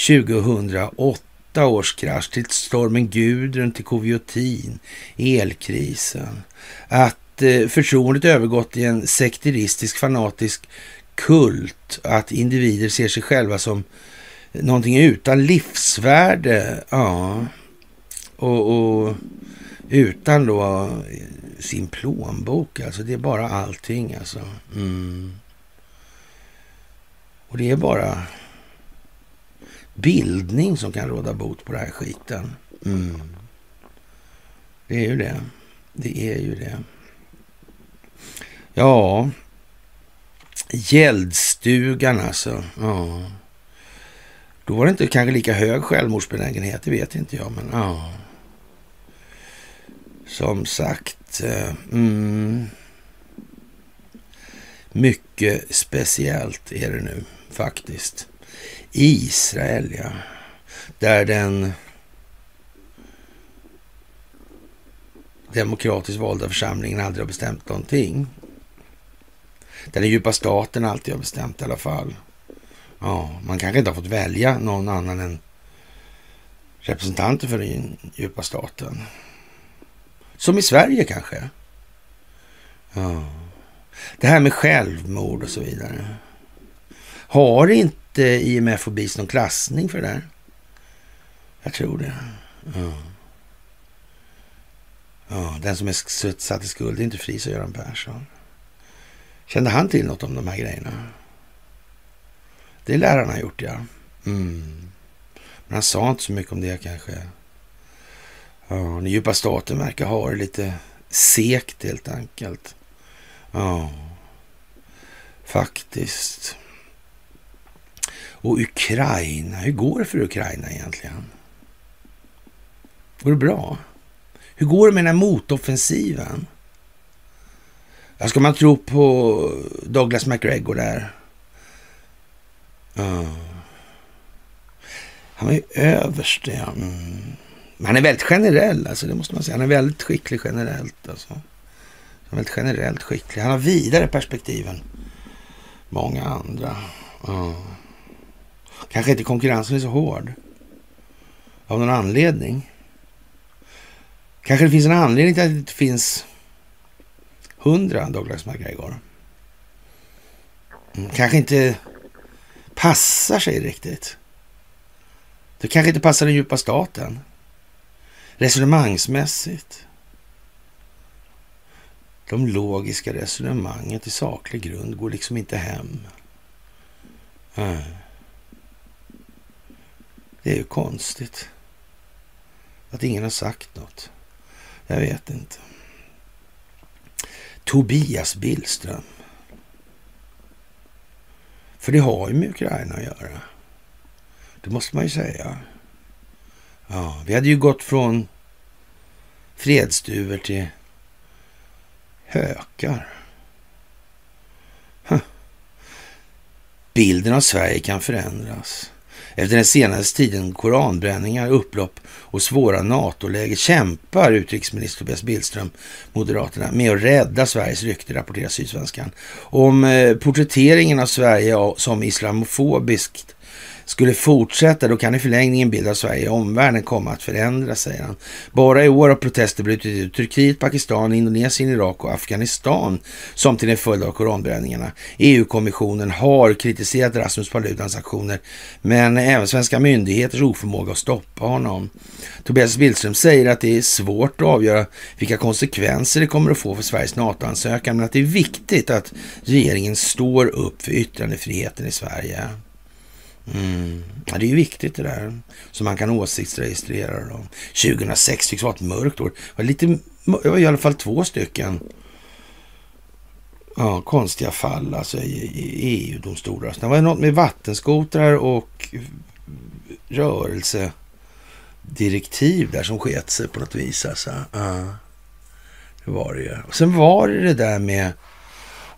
2008 års krasch, till stormen Gudrun, till Koviotin, elkrisen. Att eh, förtroendet övergått i en sekteristisk fanatisk kult, att individer ser sig själva som någonting utan livsvärde. Ja, och, och utan då sin plånbok. Alltså det är bara allting alltså. Mm. Och det är bara bildning som kan råda bot på den här skiten. Mm. Det är ju det. Det är ju det. Ja, gäldstugan alltså. Ja. Då var det inte kanske lika hög självmordsbenägenhet, det vet inte jag, men ja. Som sagt, eh, mm. mycket speciellt är det nu faktiskt. Israel, ja. Där den demokratiskt valda församlingen aldrig har bestämt någonting. Den djupa staten alltid har bestämt i alla fall. Ja, man kanske inte har fått välja någon annan än representanter för den djupa staten. Som i Sverige kanske. Ja. Det här med självmord och så vidare. Har inte IMF och BIS någon klassning för det där? Jag tror det. Ja. ja den som är satt i skuld är inte fri, sa Göran Persson. Kände han till något om de här grejerna? Det lär han ha gjort, ja. Mm. Men han sa inte så mycket om det kanske. Ja, den djupa staten verkar ha det lite sekt helt enkelt. Ja, faktiskt. Och Ukraina, hur går det för Ukraina egentligen? Går det bra? Hur går det med den här motoffensiven? Ja, ska man tro på Douglas McGregor där? Mm. Han var ju överste, ja. Mm. Han är väldigt generell, alltså, det måste man säga. Han är väldigt skicklig generellt. Alltså. Han är väldigt generellt skicklig. Han har vidare perspektiv än många andra. Mm. Kanske inte konkurrensen är så hård. Av någon anledning. Kanske det finns en anledning till att det inte finns hundra Douglas McGregor. Mm, kanske inte passar sig riktigt. Det kanske inte passar den djupa staten. Resonemangsmässigt. De logiska resonemangen till saklig grund går liksom inte hem. Mm. Det är ju konstigt. Att ingen har sagt något. Jag vet inte. Tobias Billström. För det har ju med Ukraina att göra. Det måste man ju säga. Ja, vi hade ju gått från fredsduvor till hökar. Huh. bilden av Sverige kan förändras. Efter den senaste tiden koranbränningar, upplopp och svåra NATO-läge kämpar utrikesminister Tobias Billström, Moderaterna, med att rädda Sveriges rykte, rapporterar Sydsvenskan. Om eh, porträtteringen av Sverige som islamofobiskt skulle fortsätta, då kan i förlängningen bilden av Sverige i omvärlden komma att förändras, säger han. Bara i år har protester brutit ut Turkiet, Pakistan, Indonesien, Irak och Afghanistan som till en följd av koranbränningarna. EU-kommissionen har kritiserat Rasmus Paludans aktioner, men även svenska myndigheters oförmåga att stoppa honom. Tobias Billström säger att det är svårt att avgöra vilka konsekvenser det kommer att få för Sveriges NATO-ansökan, men att det är viktigt att regeringen står upp för yttrandefriheten i Sverige. Mm. Ja, det är ju viktigt det där. Så man kan åsiktsregistrera dem. 2006 tycks vara ett mörkt år. Det var, lite, det var i alla fall två stycken ja, konstiga fall alltså i, i EU-domstolar. Det var något med vattenskotrar och rörelsedirektiv där som sket sig på något vis. Alltså. Ja, det var det ju. Och sen var det det där med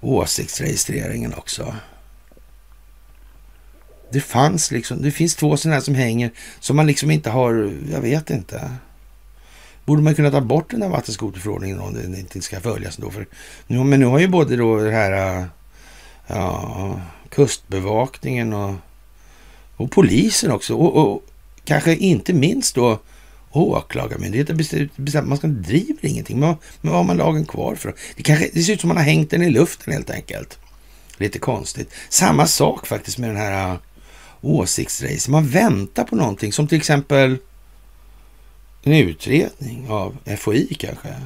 åsiktsregistreringen också. Det fanns liksom, det finns två sådana här som hänger som man liksom inte har, jag vet inte. Borde man kunna ta bort den här vattenskoterförordningen om den inte ska följas då? För nu, men nu har ju både då det här ja, kustbevakningen och, och polisen också och, och kanske inte minst då åklagarmyndigheten bestämt man ska driva ingenting. Men, men vad har man lagen kvar för? Det, kanske, det ser ut som man har hängt den i luften helt enkelt. Lite konstigt. Samma sak faktiskt med den här åsiktsrace. Man väntar på någonting som till exempel en utredning av FOI kanske.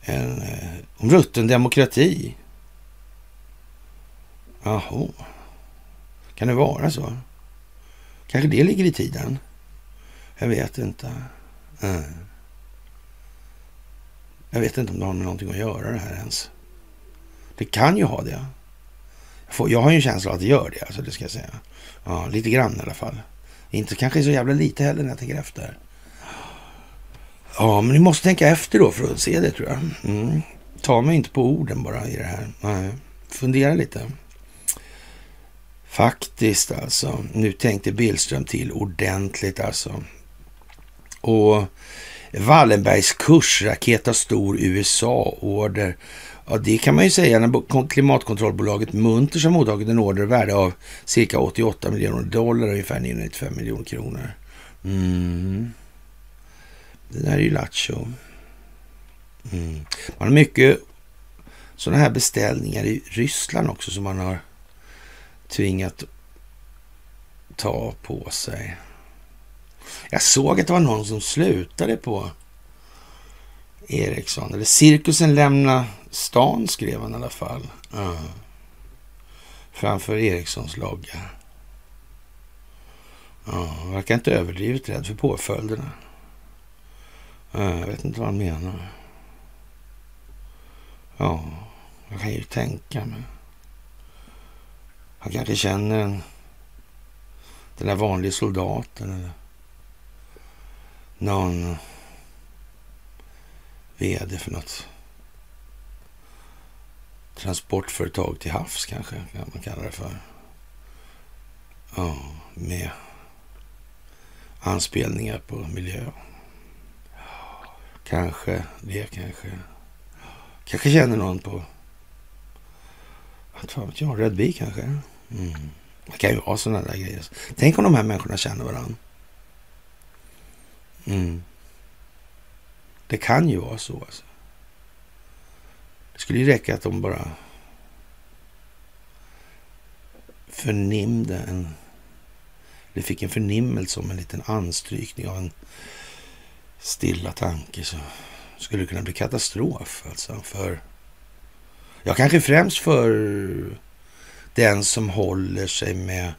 En, eh, om rutten demokrati. Jaha. Kan det vara så? Kanske det ligger i tiden? Jag vet inte. Mm. Jag vet inte om det har med någonting att göra det här ens. Det kan ju ha det jag har ju en känsla av att det gör det, alltså det ska jag säga. Ja, lite grann i alla fall. Inte kanske så jävla lite heller när jag tänker efter. Ja, men ni måste tänka efter då för att se det tror jag. Mm. Ta mig inte på orden bara i det här. Nej. Fundera lite. Faktiskt alltså. Nu tänkte Billström till ordentligt alltså. Och Wallenbergs kursraket har stor USA-order Ja, det kan man ju säga när klimatkontrollbolaget Munters har mottagit en order värde av cirka 88 miljoner dollar, ungefär 995 miljoner kronor. Mm. Det där är ju lattjo. Mm. Man har mycket sådana här beställningar i Ryssland också som man har tvingat ta på sig. Jag såg att det var någon som slutade på Ericsson. Eller cirkusen lämna stan skrev han i alla fall. Uh. Framför Ericssons logga. Uh. verkar inte överdrivet rädd för påföljderna. Ja, jag vet inte vad han menar. Ja, jag kan ju tänka mig. Han kanske känner en, den där vanliga soldaten eller någon vd för något transportföretag till havs kanske, kan man kalla det för. Ja, med anspelningar på miljö. Kanske det, kanske. Kanske känner någon på, vad fan vet jag, Redby kanske. Mm. Det kan ju vara sådana där grejer. Tänk om de här människorna känner varandra. Mm. Det kan ju vara så. Alltså. Det skulle ju räcka att de bara förnimde en... Eller fick en förnimmelse om en liten anstrykning av en stilla tanke så skulle det kunna bli katastrof. Alltså för... Ja, kanske främst för den som håller sig med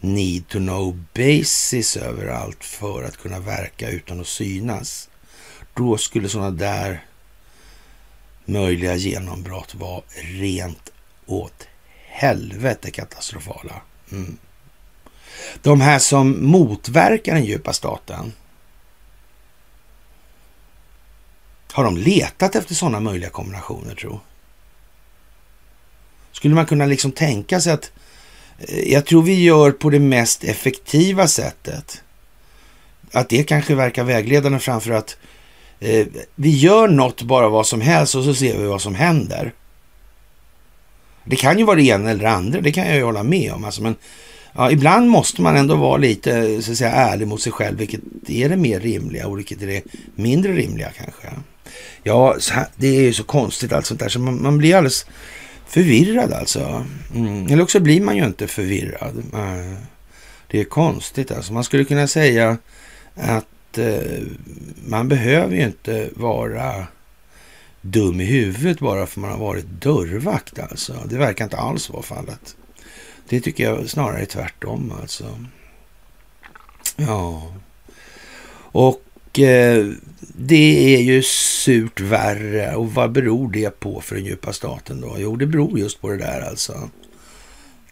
need to know basis överallt för att kunna verka utan att synas. Då skulle sådana där möjliga genombrott var rent åt helvete katastrofala. Mm. De här som motverkar den djupa staten. Har de letat efter sådana möjliga kombinationer tro? Skulle man kunna liksom tänka sig att eh, jag tror vi gör på det mest effektiva sättet. Att det kanske verkar vägledande framför att eh, vi gör något, bara vad som helst och så ser vi vad som händer. Det kan ju vara det ena eller det andra, det kan jag ju hålla med om. Alltså, men ja, ibland måste man ändå vara lite så att säga, ärlig mot sig själv. Vilket är det mer rimliga och vilket är det mindre rimliga kanske? Ja, här, det är ju så konstigt allt sånt där så man, man blir alldeles förvirrad alltså. Mm. Eller också blir man ju inte förvirrad. Eh, det är konstigt alltså. Man skulle kunna säga att eh, man behöver ju inte vara dum i huvudet bara för man har varit dörrvakt alltså. Det verkar inte alls vara fallet. Det tycker jag snarare är tvärtom alltså. Ja. Och eh, det är ju surt värre. Och vad beror det på för den djupa staten då? Jo, det beror just på det där alltså.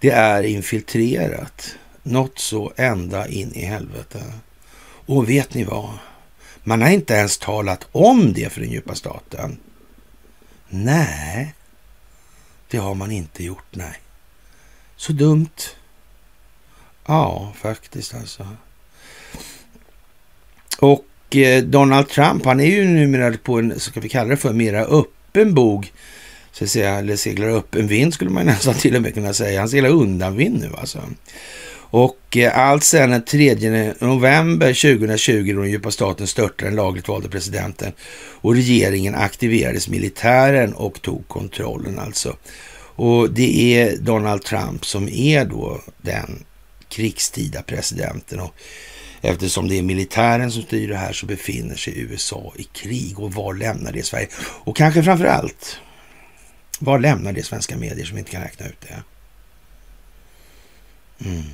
Det är infiltrerat. Något så ända in i helvete. Och vet ni vad? Man har inte ens talat om det för den djupa staten. Nej, det har man inte gjort, nej. Så dumt. Ja, faktiskt alltså. Och eh, Donald Trump, han är ju numera på en, ska vi kalla det för, mera öppen bog. Så att säga, eller seglar öppen vind skulle man nästan till och med kunna säga. Han seglar undan vind nu alltså. Och eh, allt sedan den 3 november 2020 då den djupa staten störtade den lagligt valde presidenten och regeringen aktiverades militären och tog kontrollen alltså. Och det är Donald Trump som är då den krigstida presidenten. Och eftersom det är militären som styr det här så befinner sig USA i krig. Och var lämnar det Sverige? Och kanske framför allt, var lämnar det svenska medier som inte kan räkna ut det? Mm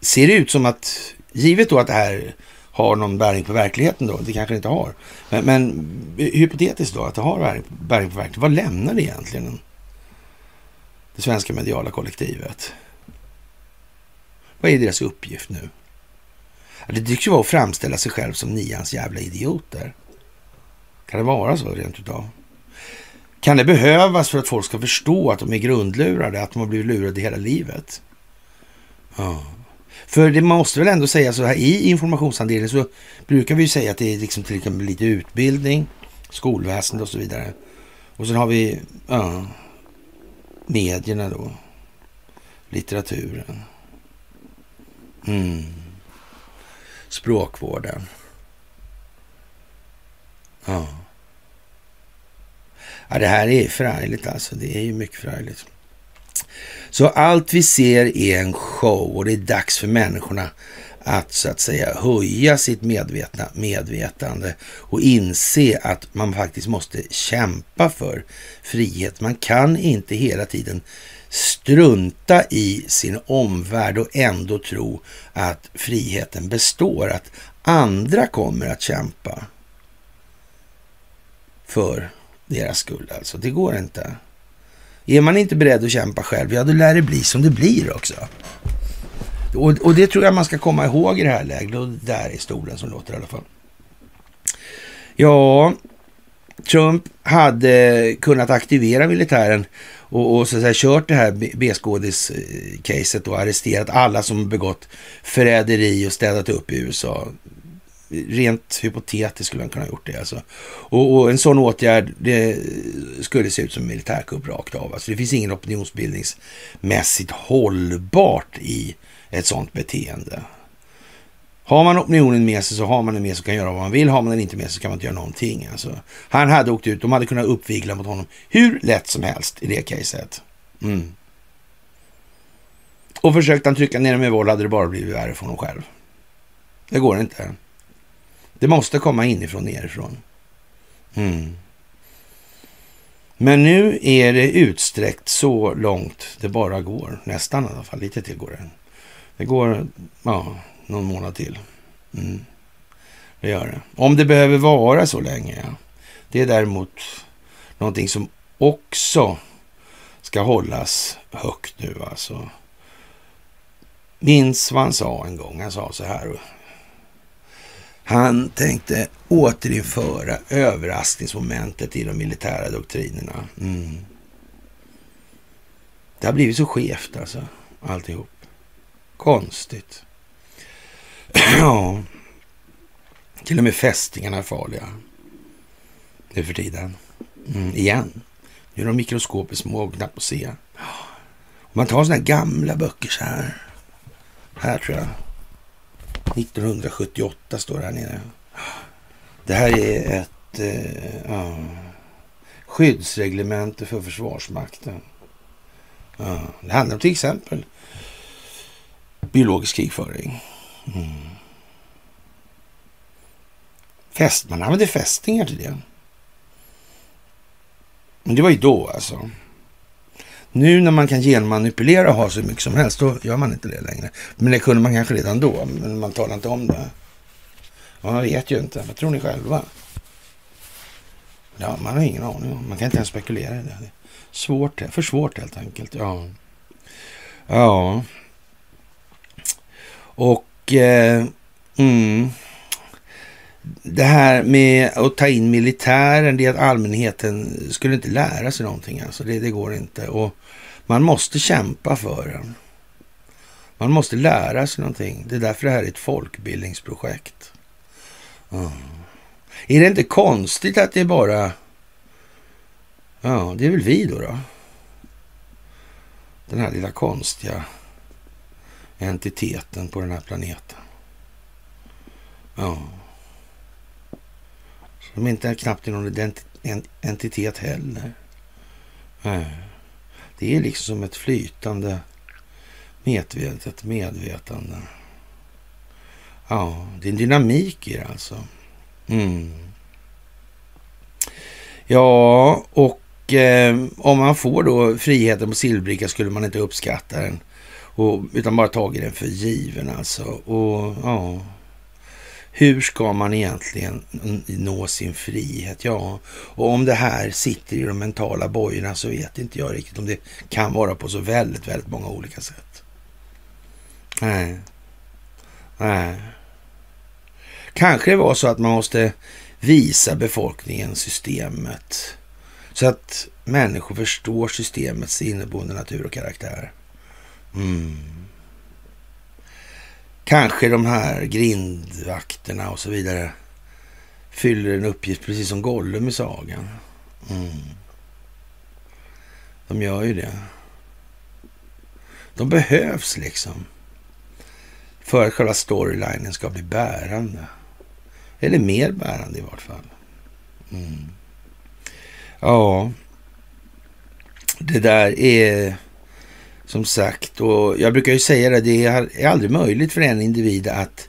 ser det ut som att, givet då att det här har någon bäring på verkligheten då, det kanske det inte har, men, men hypotetiskt då att det har bäring på verkligheten, vad lämnar det egentligen det svenska mediala kollektivet? Vad är deras uppgift nu? Det tycks ju vara att framställa sig själv som nians jävla idioter. Kan det vara så rent utav? Kan det behövas för att folk ska förstå att de är grundlurade, att de har blivit lurade hela livet? Ja. För det måste väl ändå säga så här i informationsandelen så brukar vi ju säga att det är liksom till exempel lite utbildning, skolväsende och så vidare. Och sen har vi ja, medierna då, litteraturen, mm. språkvården. Ja. ja, det här är förargligt alltså. Det är ju mycket förargligt. Så allt vi ser är en show och det är dags för människorna att så att säga höja sitt medvetna medvetande och inse att man faktiskt måste kämpa för frihet. Man kan inte hela tiden strunta i sin omvärld och ändå tro att friheten består, att andra kommer att kämpa för deras skull. Alltså, det går inte. Är man inte beredd att kämpa själv, ja då lär det bli som det blir också. Och, och det tror jag man ska komma ihåg i det här läget. Och där är stolen som låter i alla fall. Ja, Trump hade kunnat aktivera militären och, och så att säga, kört det här B-skådis-caset och arresterat alla som begått förräderi och städat upp i USA rent hypotetiskt skulle han kunna ha gjort det. Alltså. Och, och, en sån åtgärd, det skulle se ut som en militärkupp rakt av. Alltså, det finns ingen opinionsbildningsmässigt hållbart i ett sånt beteende. Har man opinionen med sig så har man den med sig och kan göra vad man vill. Har man den inte med sig så kan man inte göra någonting. Alltså. Han hade åkt ut, de hade kunnat uppvigla mot honom hur lätt som helst i det caset. Mm. Och försökte han trycka ner dem med våld hade det bara blivit värre för honom själv. Det går inte. Det måste komma inifrån nerifrån. Mm. Men nu är det utsträckt så långt det bara går. Nästan i alla fall. Lite till går det. Det går ja, någon månad till. Mm. Det gör det. Om det behöver vara så länge. Ja. Det är däremot någonting som också ska hållas högt nu alltså. Minns vad han sa en gång. Han sa så här. Han tänkte återinföra överraskningsmomentet i de militära doktrinerna. Mm. Det har blivit så skevt alltså, alltihop. Konstigt. ja, till och med fästingarna är farliga nu för tiden. Mm, igen. Nu är de mikroskopiskt små och knappt att se. Om man tar sådana här gamla böcker så här. Här tror jag. 1978 står det här nere. Det här är ett eh, ja, skyddsreglemente för Försvarsmakten. Ja, det handlar om till exempel biologisk krigföring. Mm. Fäst, man använde fästingar till det. Men det var ju då alltså. Nu när man kan genmanipulera och ha så mycket som helst, då gör man inte det längre. Men det kunde man kanske redan då, men man talar inte om det. Man vet ju inte. Vad tror ni själva? Ja, man har ingen aning. Man kan inte ens spekulera i det. det svårt, för svårt helt enkelt. Ja. Ja. Och eh, mm, det här med att ta in militären, det är att allmänheten skulle inte lära sig någonting. Alltså det, det går inte. Och man måste kämpa för den. Man måste lära sig någonting. Det är därför det här är ett folkbildningsprojekt. Mm. Är det inte konstigt att det är bara... Ja, det är väl vi då. då. Den här lilla konstiga entiteten på den här planeten. Ja. Som inte knappt är någon entitet heller. Det är liksom som ett flytande medvetet medvetande. Ja, det är en dynamik i det alltså. Mm. Ja, och eh, om man får då friheten på silverbricka skulle man inte uppskatta den. Och, utan bara tagit den för given alltså. Och ja, hur ska man egentligen nå sin frihet? Ja, och om det här sitter i de mentala bojorna så vet inte jag riktigt om det kan vara på så väldigt, väldigt många olika sätt. Nej. Nej. Kanske det var så att man måste visa befolkningen systemet så att människor förstår systemets inneboende natur och karaktär. Mm. Kanske de här grindvakterna och så vidare fyller en uppgift precis som Gollum i sagan. Mm. De gör ju det. De behövs liksom för att själva storylinen ska bli bärande. Eller mer bärande i vart fall. Mm. Ja, det där är som sagt, och jag brukar ju säga det, det är aldrig möjligt för en individ att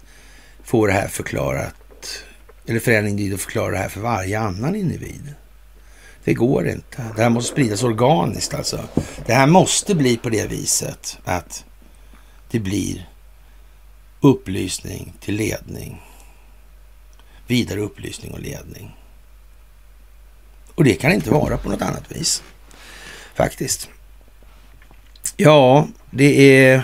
få det här förklarat. Eller för en individ att förklara det här för varje annan individ. Det går inte. Det här måste spridas organiskt alltså. Det här måste bli på det viset att det blir upplysning till ledning. Vidare upplysning och ledning. Och det kan inte vara på något annat vis. Faktiskt. Ja, det är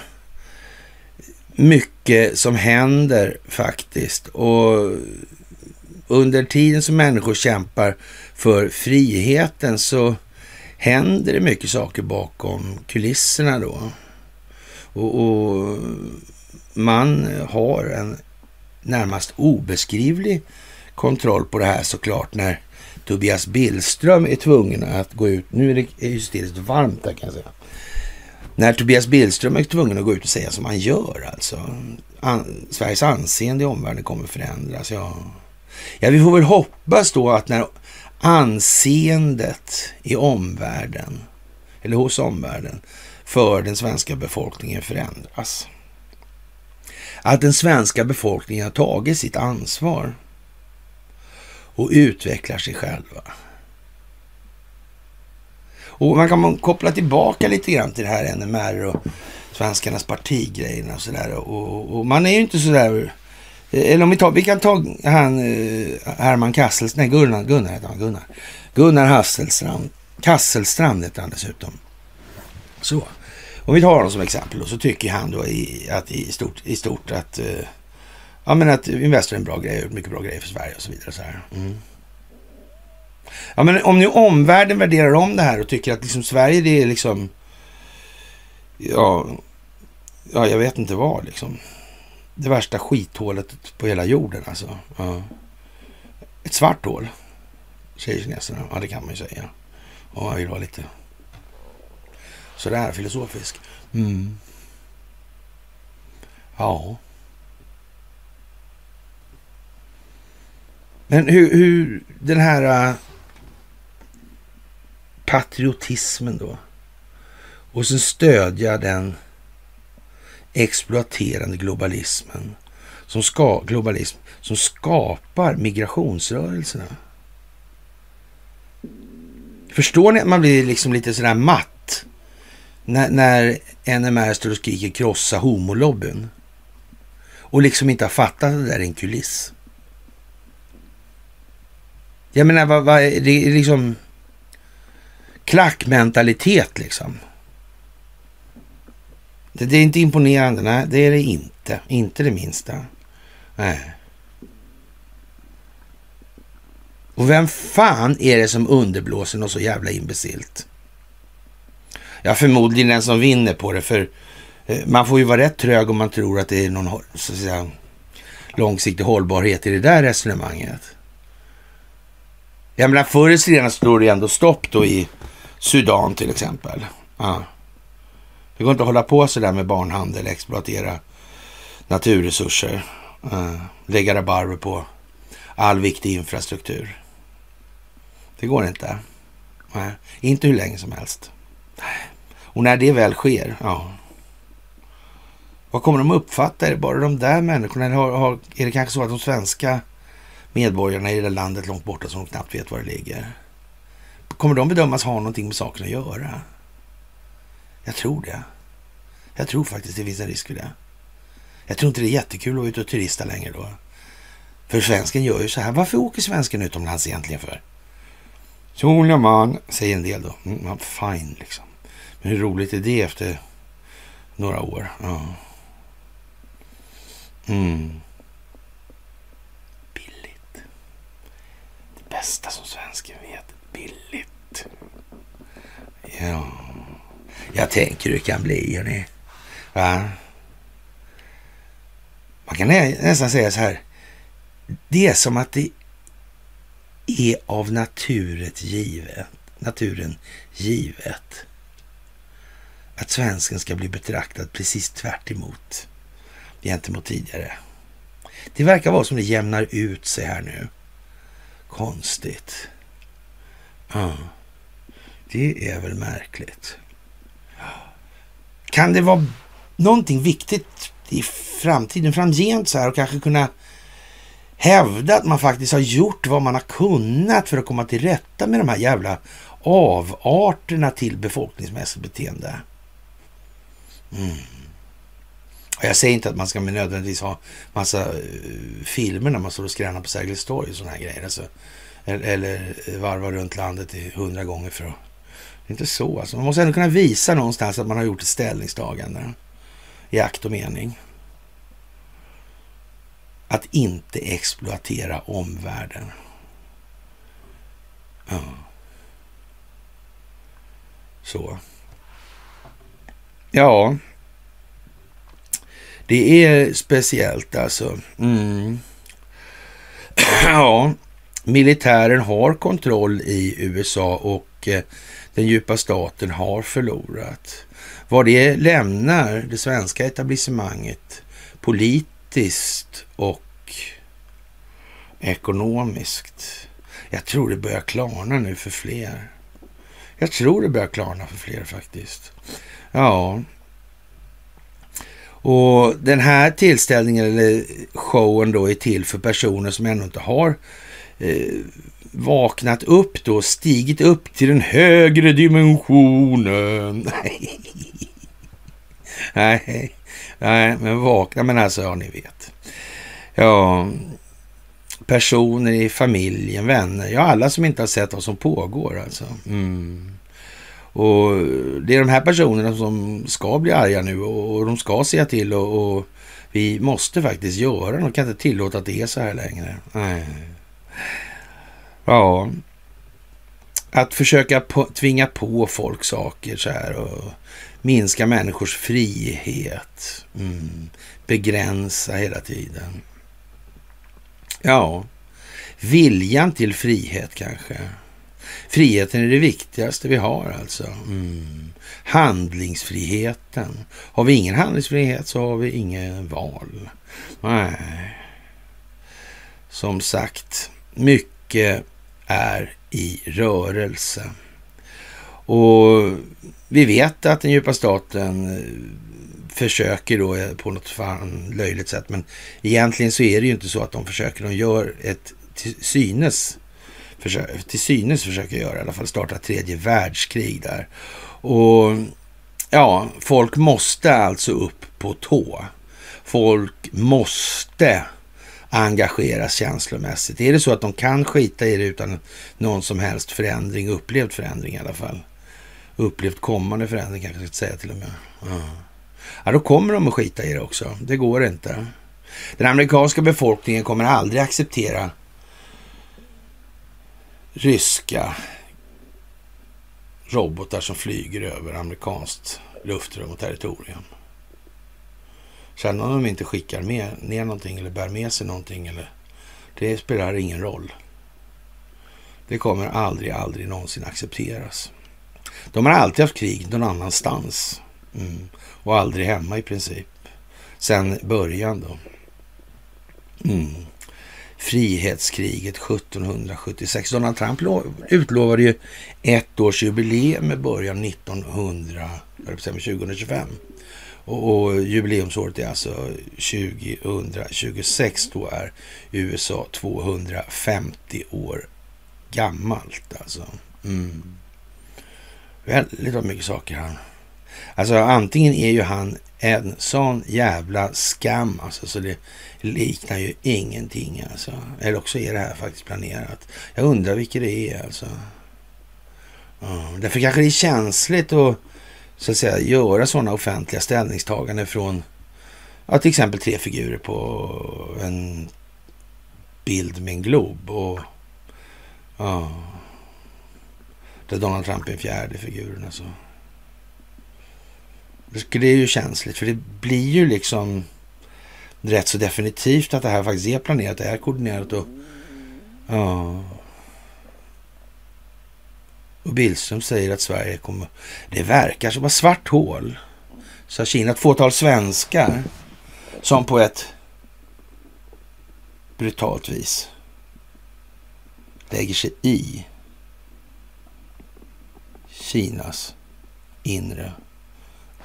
mycket som händer faktiskt. Och under tiden som människor kämpar för friheten så händer det mycket saker bakom kulisserna då. Och, och man har en närmast obeskrivlig kontroll på det här såklart när Tobias Billström är tvungen att gå ut. Nu är det hysteriskt varmt här kan jag säga. När Tobias Billström är tvungen att gå ut och säga som han gör alltså. An Sveriges anseende i omvärlden kommer förändras. Ja. ja, vi får väl hoppas då att när anseendet i omvärlden, eller hos omvärlden, för den svenska befolkningen förändras. Att den svenska befolkningen har tagit sitt ansvar och utvecklar sig själva. Och man kan koppla tillbaka lite grann till det här NMR och svenskarnas partigrejerna och sådär. Och, och, man är ju inte sådär... Eller om vi tar, vi kan ta han eh, Herman Kassels, nej Gunnar, Gunnar heter han, Gunnar. Gunnar Hasselstrand, Kasselstrand heter han dessutom. Så. Om vi tar honom som exempel och så tycker han då i, att i stort, i stort att, eh, ja men att Investor är en bra grej, mycket bra grejer för Sverige och så vidare. Så här. Mm. Ja, men om nu omvärlden värderar om det här och tycker att liksom Sverige det är liksom ja, ja, jag vet inte vad liksom. Det värsta skithålet på hela jorden alltså. Ja. Ett svart hål, säger kineserna. Ja, det kan man ju säga. Om man vill vara lite sådär filosofisk. Mm. Ja. Men hur, hur den här uh, patriotismen då och sen stödja den exploaterande globalismen som, ska, globalism, som skapar migrationsrörelserna. Förstår ni att man blir liksom lite sådär matt när, när NMR står och skriker krossa homolobbyn och liksom inte har fattat att det där är en kuliss? Jag menar, vad, vad, det är liksom klackmentalitet liksom. Det, det, är inte imponerande, nej det är det inte. Inte det minsta. Nej. Och vem fan är det som underblåser något så jävla imbecilt? Ja, förmodligen den som vinner på det, för eh, man får ju vara rätt trög om man tror att det är någon så att säga, långsiktig hållbarhet i det där resonemanget. Jag menar, förr eller senare står det ändå stopp då i Sudan till exempel. Ja. Det går inte att hålla på sådär med barnhandel, exploatera naturresurser, ja. lägga rabarber på all viktig infrastruktur. Det går inte. Nej, inte hur länge som helst. Och när det väl sker, ja. Vad kommer de uppfatta? Är det bara de där människorna? Eller har, har, är det kanske så att de svenska medborgarna i det landet långt borta som knappt vet var det ligger? Kommer de bedömas ha någonting med saken att göra? Jag tror det. Jag tror faktiskt det finns en risk för det. Jag tror inte det är jättekul att vara ute och turista längre då. För svensken gör ju så här. Varför åker svensken utomlands egentligen för? Sola man, säger en del då. Mm, fine liksom. Men hur roligt är det efter några år? Ja. Mm. Billigt. Det bästa som svensken vet. Billigt. Ja. Jag tänker hur det kan bli, hörni. Va? Man kan nästan säga så här. Det är som att det är av naturet givet, naturen givet att svensken ska bli betraktad precis tvärt emot gentemot tidigare. Det verkar vara som det jämnar ut sig här nu. Konstigt. Ja, det är väl märkligt. Kan det vara någonting viktigt i framtiden, framgent så här och kanske kunna hävda att man faktiskt har gjort vad man har kunnat för att komma till rätta med de här jävla avarterna till befolkningsmässigt beteende. Mm. Jag säger inte att man ska med nödvändigtvis ha massa uh, filmer när man står och skränar på Sergels torg och sådana här grejer. Alltså, eller, eller varva runt landet hundra gånger för att... Inte så alltså. Man måste ändå kunna visa någonstans att man har gjort ett ställningstagande i akt och mening att inte exploatera omvärlden. Ja. Så. Ja. Det är speciellt alltså. Mm. ja, militären har kontroll i USA och eh, den djupa staten har förlorat. Vad det lämnar det svenska etablissemanget politiskt och ekonomiskt. Jag tror det börjar klarna nu för fler. Jag tror det börjar klarna för fler faktiskt. Ja. Och den här tillställningen eller showen då är till för personer som ännu inte har eh, vaknat upp då, stigit upp till den högre dimensionen. Nej, nej, men vakna, men alltså, ja, ni vet. Ja, personer i familjen, vänner, ja, alla som inte har sett vad som pågår alltså. Mm. Och det är de här personerna som ska bli arga nu och de ska säga till och, och vi måste faktiskt göra något. Vi kan inte tillåta att det är så här längre. Nej. Ja, att försöka på, tvinga på folk saker så här och minska människors frihet. Mm. Begränsa hela tiden. Ja, viljan till frihet kanske. Friheten är det viktigaste vi har alltså. Mm. Handlingsfriheten. Har vi ingen handlingsfrihet så har vi ingen val. Nej. Som sagt, mycket är i rörelse. Och vi vet att den djupa staten eh, försöker då eh, på något fan löjligt sätt, men egentligen så är det ju inte så att de försöker. De gör ett till synes, till synes försöker göra i alla fall, starta tredje världskrig där. Och ja, folk måste alltså upp på tå. Folk måste engageras känslomässigt. Är det så att de kan skita i det utan någon som helst förändring, upplevd förändring i alla fall. Upplevt kommande förändring kanske jag ska säga till och med. Ja. ja, då kommer de att skita i det också. Det går inte. Den amerikanska befolkningen kommer aldrig acceptera ryska robotar som flyger över amerikanskt luftrum och territorium. Sen om de inte skickar med, ner någonting eller bär med sig någonting, eller, det spelar ingen roll. Det kommer aldrig, aldrig någonsin accepteras. De har alltid haft krig någon annanstans mm. och aldrig hemma i princip. Sen början då. Mm. Frihetskriget 1776. Donald Trump utlovade ju ett års jubileum med början 1900, 2025. Och, och jubileumsåret är alltså 2026. Då är USA 250 år gammalt alltså. Mm. Väldigt mycket saker han. Alltså antingen är ju han en sån jävla skam alltså så det liknar ju ingenting alltså. Eller också är det här faktiskt planerat. Jag undrar vilket det är alltså. Ja, därför kanske det är känsligt att så att säga göra sådana offentliga ställningstaganden från ja, till exempel tre figurer på en bild med en glob. Och ja, där Donald Trump är en fjärde figuren. Alltså. Det är ju känsligt, för det blir ju liksom rätt så definitivt att det här faktiskt är planerat, det är koordinerat och ja. Och Billström säger att Sverige kommer... Det verkar som ett svart hål, sa Kina. Ett fåtal svenskar som på ett brutalt vis lägger sig i Kinas inre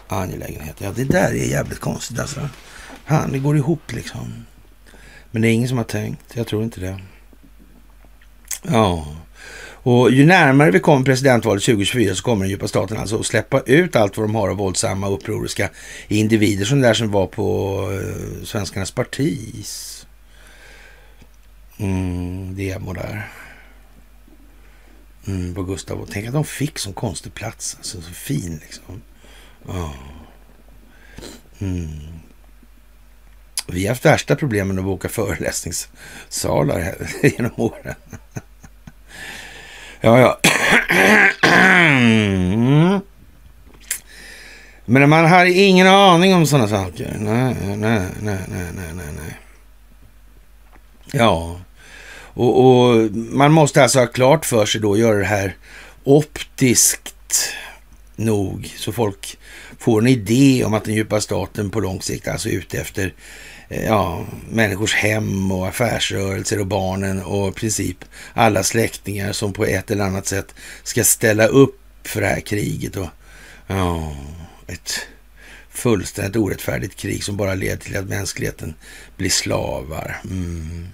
angelägenheter. Ja, det där är jävligt konstigt alltså. Han, det går ihop liksom. Men det är ingen som har tänkt. Jag tror inte det. Ja, och ju närmare vi kommer presidentvalet 2024 så kommer den djupa staten alltså att släppa ut allt vad de har av våldsamma upproriska individer som det där som var på eh, Svenskarnas partis mm, demo där. Mm, på Gustav. Tänk att de fick så konstig plats. Alltså, så fin liksom. Oh. Mm. Vi har haft värsta problemen att boka föreläsningssalar genom åren ja, ja. Men man har ingen aning om sådana saker. Nej, nej, nej, nej, nej, nej. Ja, och, och, man måste alltså ha klart för sig då, göra det här optiskt nog, så folk får en idé om att den djupa staten på lång sikt alltså är ute efter Eh, ja, människors hem och affärsrörelser och barnen och i princip alla släktingar som på ett eller annat sätt ska ställa upp för det här kriget. Och, ja, ett fullständigt orättfärdigt krig som bara leder till att mänskligheten blir slavar. Mm.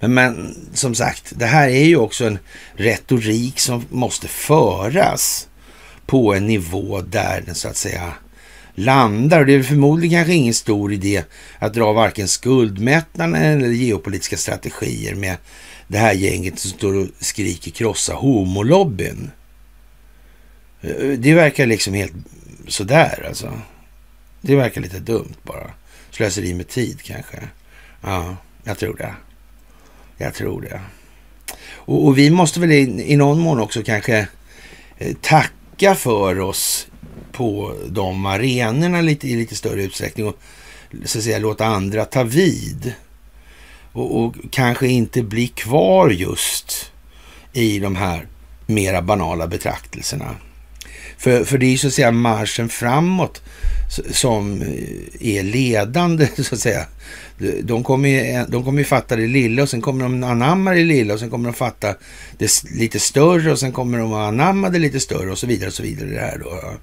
Men, men som sagt, det här är ju också en retorik som måste föras på en nivå där den så att säga landar. Och det är förmodligen kanske ingen stor idé att dra varken skuldmättnaden eller geopolitiska strategier med det här gänget som står och skriker krossa homolobbyn. Det verkar liksom helt sådär alltså. Det verkar lite dumt bara. Slöseri med tid kanske. Ja, jag tror det. Jag tror det. Och, och vi måste väl i, i, någon mån också kanske eh, tacka för oss på de arenorna lite, i lite större utsträckning och så att säga, låta andra ta vid. Och, och kanske inte bli kvar just i de här mera banala betraktelserna. För, för det är ju så att säga marschen framåt som eh, är ledande så att säga. De kommer ju, eh, de kommer ju fatta det lilla och sen kommer de anamma det lilla och sen kommer de fatta det lite större och sen kommer de anamma det lite större och så vidare och så vidare. Det här då.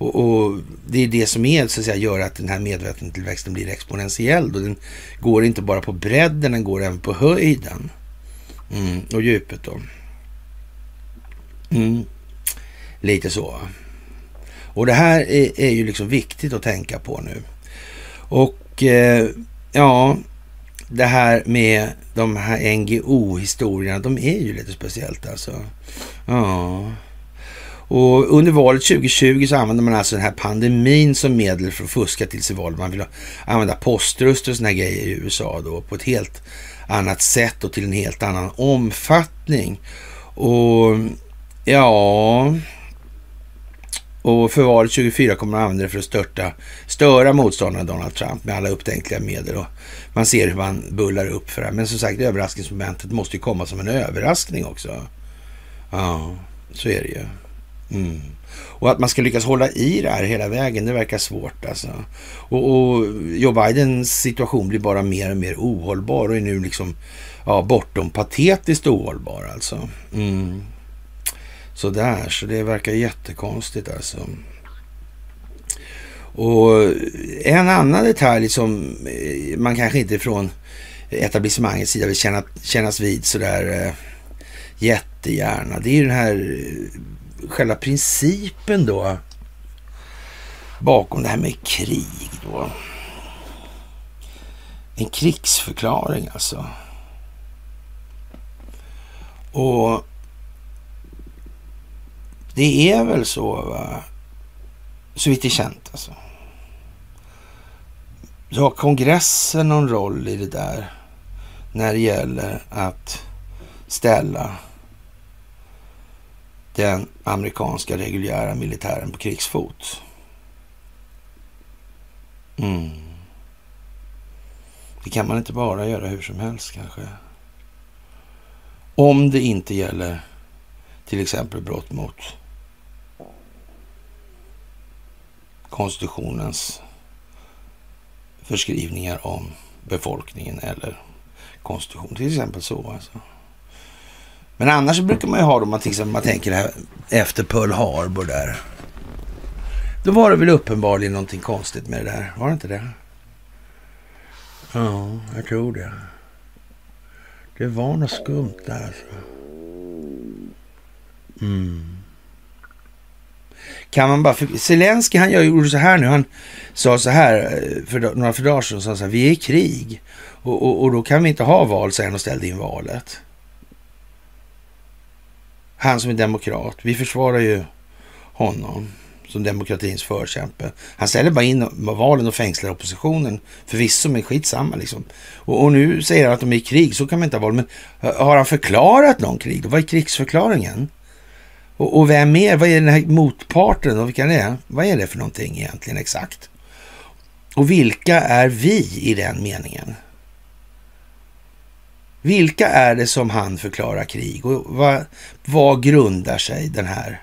Och, och, det är det som är, så att säga, gör att den här medvetandetillväxten blir exponentiell. Då. den går inte bara på bredden, den går även på höjden. Mm, och djupet då. Mm. Lite så. Och det här är, är, ju liksom viktigt att tänka på nu. Och eh, ja, det här med de här NGO-historierna, de är ju lite speciellt alltså. Ja. Och under valet 2020 så använde man alltså den här pandemin som medel för att fuska till sig val. Man vill använda poströster och såna grejer i USA då på ett helt annat sätt och till en helt annan omfattning. Och ja, och för valet 24 kommer man använda det för att störta, störa motståndaren Donald Trump med alla upptänkliga medel. Och man ser hur man bullar upp för det. Men som sagt, överraskningsmomentet måste ju komma som en överraskning också. Ja, så är det ju. Mm. Och att man ska lyckas hålla i det här hela vägen, det verkar svårt alltså. Och, och Joe Bidens situation blir bara mer och mer ohållbar och är nu liksom ja, bortom patetiskt ohållbar alltså. Mm. Sådär, så det verkar jättekonstigt alltså. Och en annan detalj som eh, man kanske inte från etablissemangets sida vill känna, kännas vid sådär eh, jättegärna. Det är ju den här själva principen då bakom det här med krig då. En krigsförklaring alltså. Och det är väl så, va? så vitt det är känt alltså. Så har kongressen någon roll i det där när det gäller att ställa den amerikanska reguljära militären på krigsfot? Mm. Det kan man inte bara göra hur som helst kanske. Om det inte gäller till exempel brott mot konstitutionens förskrivningar om befolkningen eller konstitution. Till exempel så alltså. Men annars brukar man ju ha, om man, till exempel, man tänker här efter Pearl Harbor där. Då var det väl uppenbarligen någonting konstigt med det där. Var det inte det? Ja, jag tror det. Det var något skumt där alltså. Mm. Kan man bara... För, Zelensky han gjorde så här nu. Han sa så här eh, för några för dagar sedan. Sa Så här, vi är i krig och, och, och, då kan vi inte ha val, säger han och ställde in valet. Han som är demokrat. Vi försvarar ju honom som demokratins förkämpe. Han ställer bara in valen och fängslar oppositionen. Förvisso, men skitsamma liksom. Och, och nu säger han att de är i krig, så kan man inte ha val. Men eh, har han förklarat någon krig? Vad är krigsförklaringen? Och, och vem är, vad är den här motparten och vilka det är? Vad är det för någonting egentligen exakt? Och vilka är vi i den meningen? Vilka är det som han förklarar krig och vad, vad grundar sig den här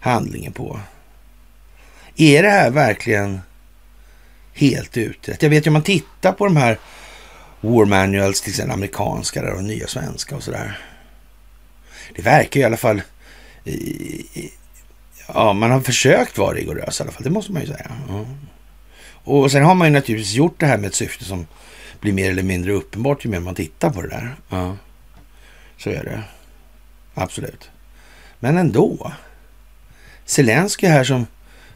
handlingen på? Är det här verkligen helt utrett? Jag vet ju om man tittar på de här War Manuals, till exempel amerikanska där och nya svenska och sådär. Det verkar i alla fall ja, man har försökt vara rigorös i alla fall. Det måste man ju säga. Och sen har man ju naturligtvis gjort det här med ett syfte som blir mer eller mindre uppenbart ju mer man tittar på det där. Ja. Så är det. Absolut. Men ändå. Zelensky här som,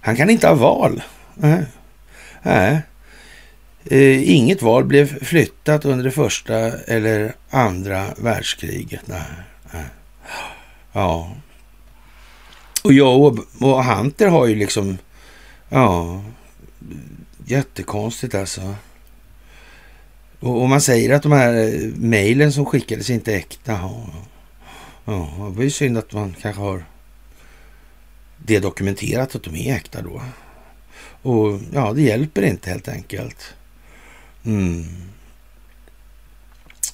han kan inte ha val. Nej. Nej. Eh, inget val blev flyttat under det första eller andra världskriget. Nej. Nej. Ja. Och jag och, och Hunter har ju liksom, ja, jättekonstigt alltså. Och, och man säger att de här eh, mejlen som skickades inte är äkta. Ja. Ja, det var ju synd att man kanske har det dokumenterat att de är äkta då. Och ja, det hjälper inte helt enkelt. Mm.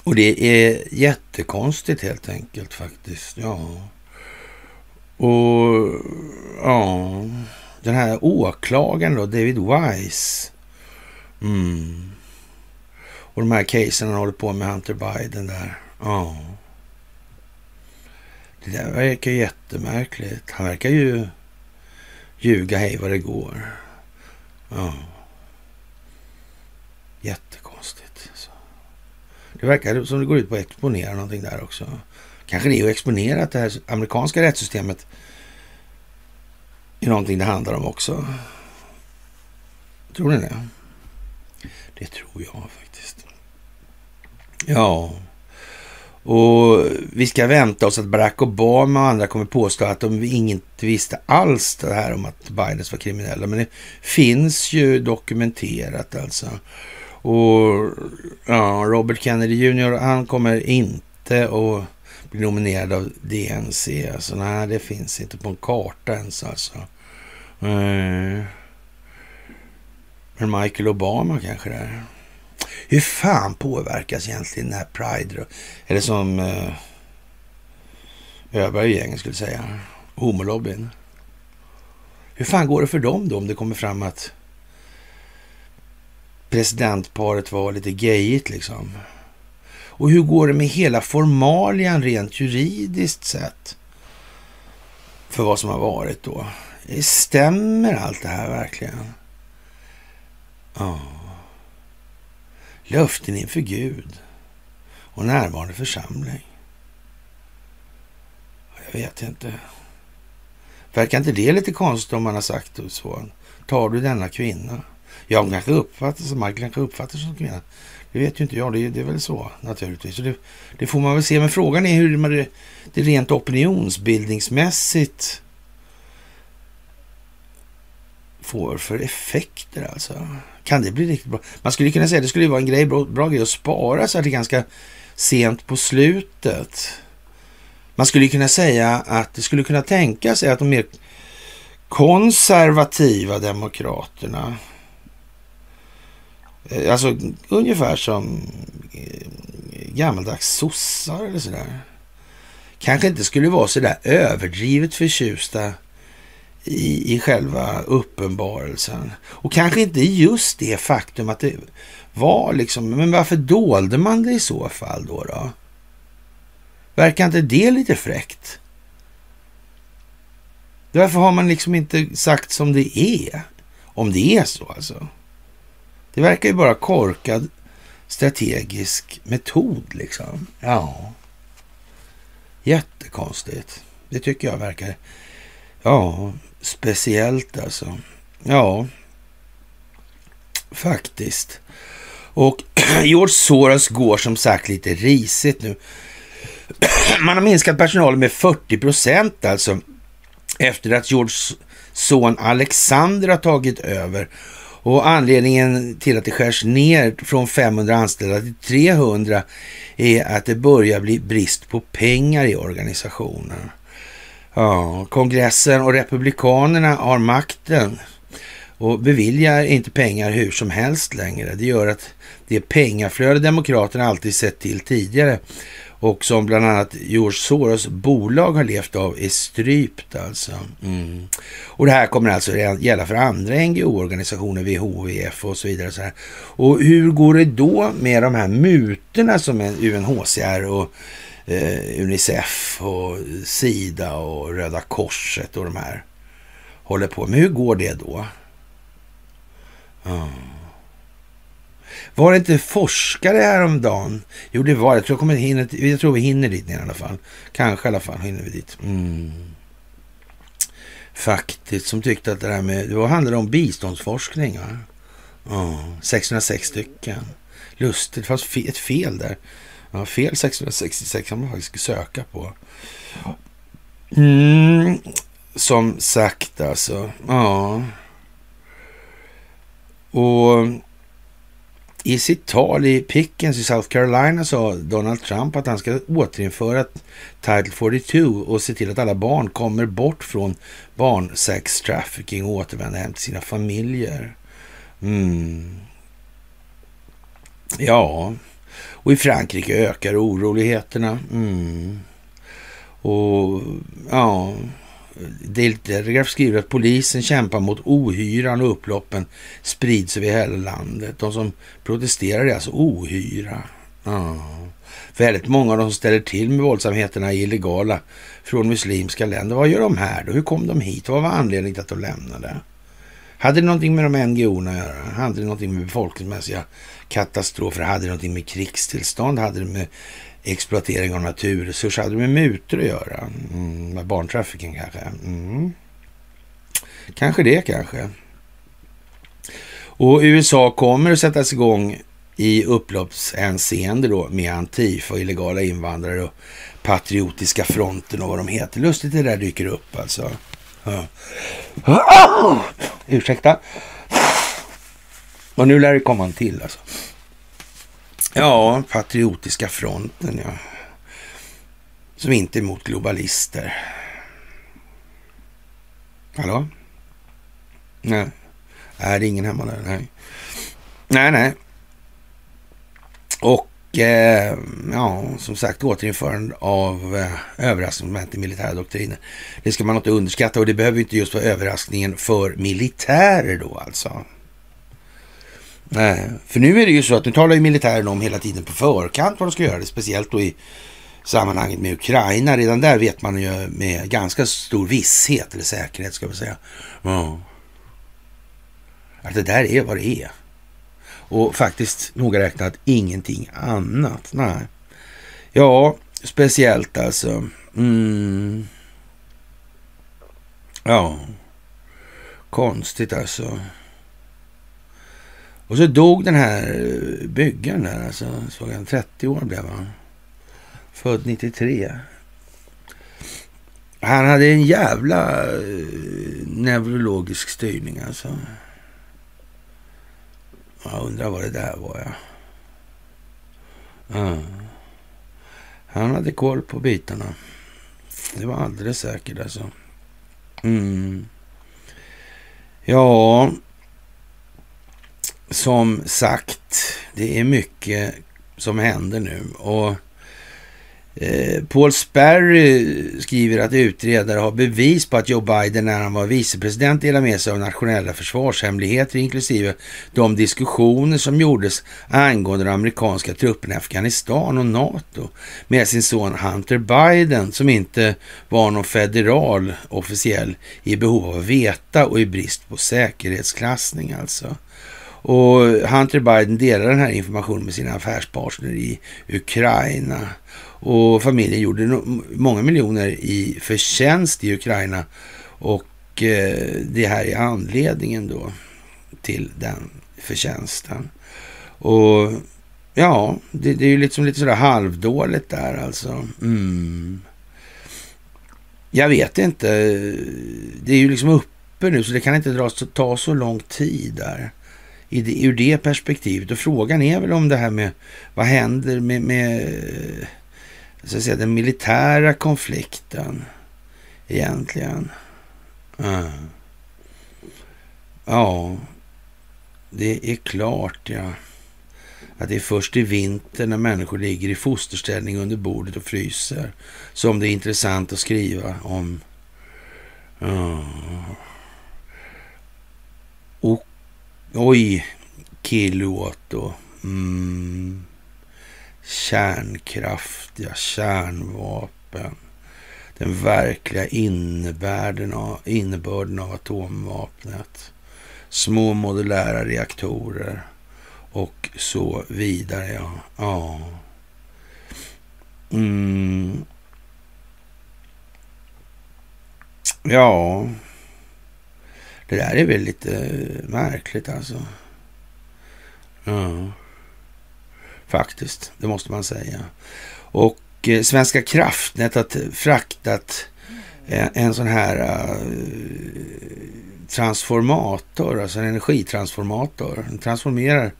Och det är jättekonstigt helt enkelt faktiskt. Ja. Och ja, den här åklagaren då, David Wise. Mm. Och de här casen han håller på med Hunter Biden där. Ja. Det där verkar jättemärkligt. Han verkar ju ljuga hej vad det går. Ja. Jättekonstigt. Så. Det verkar som det går ut på att exponera någonting där också. Kanske det är att exponera att det här amerikanska rättssystemet är någonting det handlar om också. Tror ni det? Det tror jag faktiskt. Ja. Och vi ska vänta oss att Barack Obama och andra kommer påstå att de inte visste alls det här om att Bidens var kriminella. Men det finns ju dokumenterat alltså. Och ja, Robert Kennedy Jr. han kommer inte att bli nominerad av DNC. Alltså nej, det finns inte på en karta ens alltså. Eh. Men Michael Obama kanske det är. Hur fan påverkas egentligen den här Pride? Eller som eh, Öberg gängen skulle säga, homolobbyn. Hur fan går det för dem då om det kommer fram att presidentparet var lite gayigt liksom? Och hur går det med hela formalian rent juridiskt sett? För vad som har varit då. Stämmer allt det här verkligen? Ja löften inför Gud och närvarande församling. Jag vet inte. Verkar inte det lite konstigt om man har sagt så? Tar du denna kvinna? Jag kanske uppfattar som Michael kanske uppfattar som kvinna. Det vet ju inte jag. Det, det är väl så naturligtvis. Så det, det, får man väl se. Men frågan är hur man det, det rent opinionsbildningsmässigt får för effekter alltså. Kan det bli riktigt bra? Man skulle kunna säga att det skulle vara en grej, bra, bra grej att spara så här till ganska sent på slutet. Man skulle kunna säga att det skulle kunna tänka sig att de mer konservativa demokraterna, eh, alltså ungefär som eh, gammaldags sossar eller sådär, kanske inte skulle vara sådär överdrivet förtjusta i, i själva uppenbarelsen. Och kanske inte just det faktum att det var liksom, men varför dolde man det i så fall då? då? Verkar inte det lite fräckt? Varför har man liksom inte sagt som det är? Om det är så alltså. Det verkar ju bara korkad strategisk metod liksom. Ja. Jättekonstigt. Det tycker jag verkar. Ja, speciellt alltså. Ja, faktiskt. Och George Soros går som sagt lite risigt nu. Man har minskat personalen med 40 procent alltså efter att George son Alexander har tagit över. Och anledningen till att det skärs ner från 500 anställda till 300 är att det börjar bli brist på pengar i organisationen. Ja, kongressen och republikanerna har makten och beviljar inte pengar hur som helst längre. Det gör att det pengaflöde demokraterna alltid sett till tidigare och som bland annat George Soros bolag har levt av är strypt alltså. Mm. Och det här kommer alltså gälla för andra NGO-organisationer, WHO, VF och så vidare. Så här. Och hur går det då med de här mutorna som UNHCR och eh, Unicef och Sida och Röda Korset och de här håller på Men Hur går det då? Oh. Var det inte forskare häromdagen? Jo, det var det. Jag tror, jag, kommer hinna, jag tror vi hinner dit ner i alla fall. Kanske i alla fall hinner vi dit. Mm. Faktiskt, som tyckte att det här med... Det handlade om biståndsforskning. Va? Oh, 606 stycken. Lustigt, det fanns ett fel där. Ja, fel 666 kan man faktiskt söka på. Mm, som sagt alltså. Ja. Och I sitt tal i Pickens i South Carolina sa Donald Trump att han ska återinföra Title 42 och se till att alla barn kommer bort från barnsex trafficking och återvänder hem till sina familjer. Mm. Ja, och i Frankrike ökar oroligheterna. Mm. Och ja, Daily Telegraph skriver att polisen kämpar mot ohyran och upploppen sprids över hela landet. De som protesterar är alltså ohyra. Ja. Väldigt många av de som ställer till med våldsamheterna är illegala från muslimska länder. Vad gör de här då? Hur kom de hit? Vad var anledningen till att de lämnade? Hade det någonting med de NGO-erna att göra? Hade det någonting med befolkningsmässiga katastrofer? Hade det någonting med krigstillstånd? Hade det med exploatering av naturresurser? Hade det med mutor att göra? Mm, med barntrafficking kanske? Mm. Kanske det kanske. Och USA kommer att sättas igång i upploppshänseende då med Antifa, illegala invandrare och Patriotiska fronten och vad de heter. Lustigt det där dyker upp alltså. Ja. Ursäkta. Och nu lär det komma en till alltså. Ja, Patriotiska fronten ja. Som inte är mot globalister. Hallå? Nej. Är det ingen hemma där? Nej. Nej, nej. Och eh, ja, som sagt återinförande av eh, överraskningsmoment i militära doktriner. Det ska man inte underskatta och det behöver inte just vara överraskningen för militärer då alltså. Nej, för nu är det ju så att nu talar ju militären om hela tiden på förkant vad de ska göra, det, speciellt då i sammanhanget med Ukraina. Redan där vet man ju med ganska stor visshet, eller säkerhet ska vi säga, ja. att det där är vad det är. Och faktiskt noga räknat ingenting annat. Nej. Ja, speciellt alltså. Mm. Ja, konstigt alltså. Och så dog den här eh, byggaren där, alltså, såg han, 30 år blev han. Född 93. Han hade en jävla eh, neurologisk styrning alltså. Jag undrar vad det där var, ja. ja. Han hade koll på bitarna. Det var alldeles säkert alltså. Mm. Ja, som sagt, det är mycket som händer nu. Och eh, Paul Sperry skriver att utredare har bevis på att Joe Biden när han var vicepresident delade med sig av nationella försvarshemligheter inklusive de diskussioner som gjordes angående de amerikanska trupperna i Afghanistan och NATO med sin son Hunter Biden som inte var någon federal officiell i behov av att veta och i brist på säkerhetsklassning alltså. Och Hunter Biden delar den här informationen med sina affärspartner i Ukraina. Och familjen gjorde många miljoner i förtjänst i Ukraina. Och eh, det här är anledningen då till den förtjänsten. Och ja, det, det är ju liksom lite sådär halvdåligt där alltså. Mm. Jag vet inte. Det är ju liksom uppe nu så det kan inte dra, ta så lång tid där i det, ur det perspektivet. Och frågan är väl om det här med vad händer med, med så att säga, den militära konflikten egentligen. Mm. Ja, det är klart ja. Att det är först i vinter när människor ligger i fosterställning under bordet och fryser som det är intressant att skriva om. Mm. Och Oj, kilowatt och mm, kärnkraft, ja, kärnvapen. Den verkliga innebörden av, innebörden av atomvapnet. Små modulära reaktorer och så vidare. Ja. ja. Mm. Ja. Det där är väl lite eh, märkligt alltså. Ja. Faktiskt, det måste man säga. Och eh, Svenska kraftnät har fraktat eh, en sån här transformator, alltså en energitransformator. Den transformerar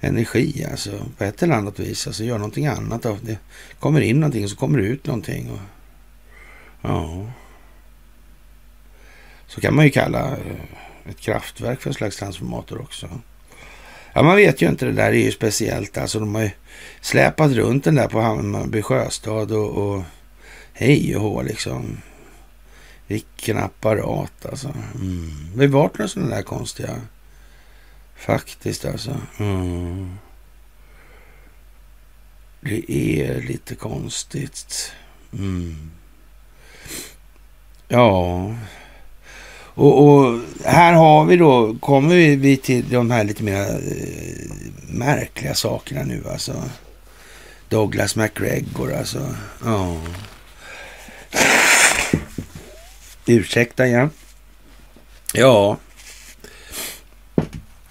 energi alltså på ett eller annat vis. Alltså gör någonting annat. Av det kommer in någonting och så kommer det ut någonting. Och, ja. Så kan man ju kalla eh, ett kraftverk för en slags transformator också. Ja, man vet ju inte. Det där är ju speciellt. Alltså de har ju släpat runt den där på Hammarby sjöstad och, och hej och hå liksom. Vilken apparat alltså. Mm. Det har varit några sådana där konstiga. Faktiskt alltså. Mm. Det är lite konstigt. Mm. Ja. Och, och, här har vi då, kommer vi till de här lite mer eh, märkliga sakerna nu alltså. Douglas McGregor alltså. Ja. Ursäkta igen. Ja.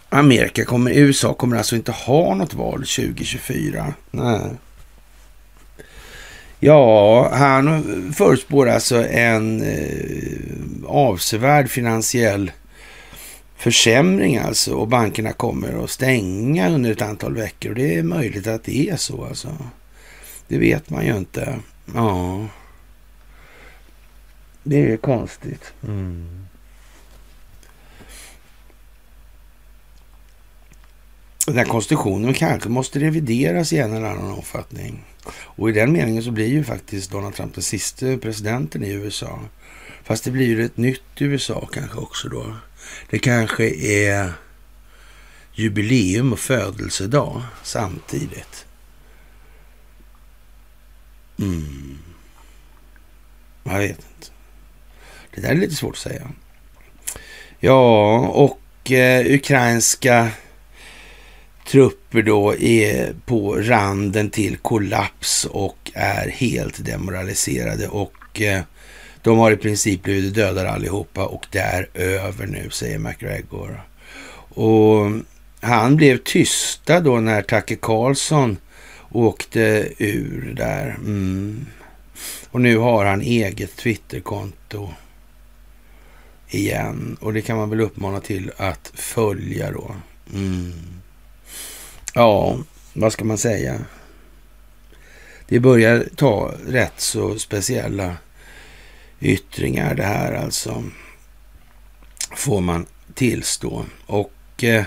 Amerika kommer, USA kommer alltså inte ha något val 2024. Nej. Ja, han förutspår alltså en eh, avsevärd finansiell försämring alltså och bankerna kommer att stänga under ett antal veckor. Och det är möjligt att det är så alltså. Det vet man ju inte. Ja. Det är konstigt. Mm. Den här konstitutionen kanske måste revideras i en eller annan omfattning. Och i den meningen så blir ju faktiskt Donald Trump den sista presidenten i USA. Fast det blir ju ett nytt USA kanske också då. Det kanske är jubileum och födelsedag samtidigt. Mm. Jag vet inte. Det där är lite svårt att säga. Ja, och eh, ukrainska trupper då är på randen till kollaps och är helt demoraliserade och eh, de har i princip blivit dödade allihopa och det är över nu, säger McGregor. Och han blev tysta då när Tacke Karlsson åkte ur där. Mm. Och nu har han eget Twitterkonto igen. Och det kan man väl uppmana till att följa då. Mm. Ja, vad ska man säga? Det börjar ta rätt så speciella yttringar det här alltså. Får man tillstå. Och eh,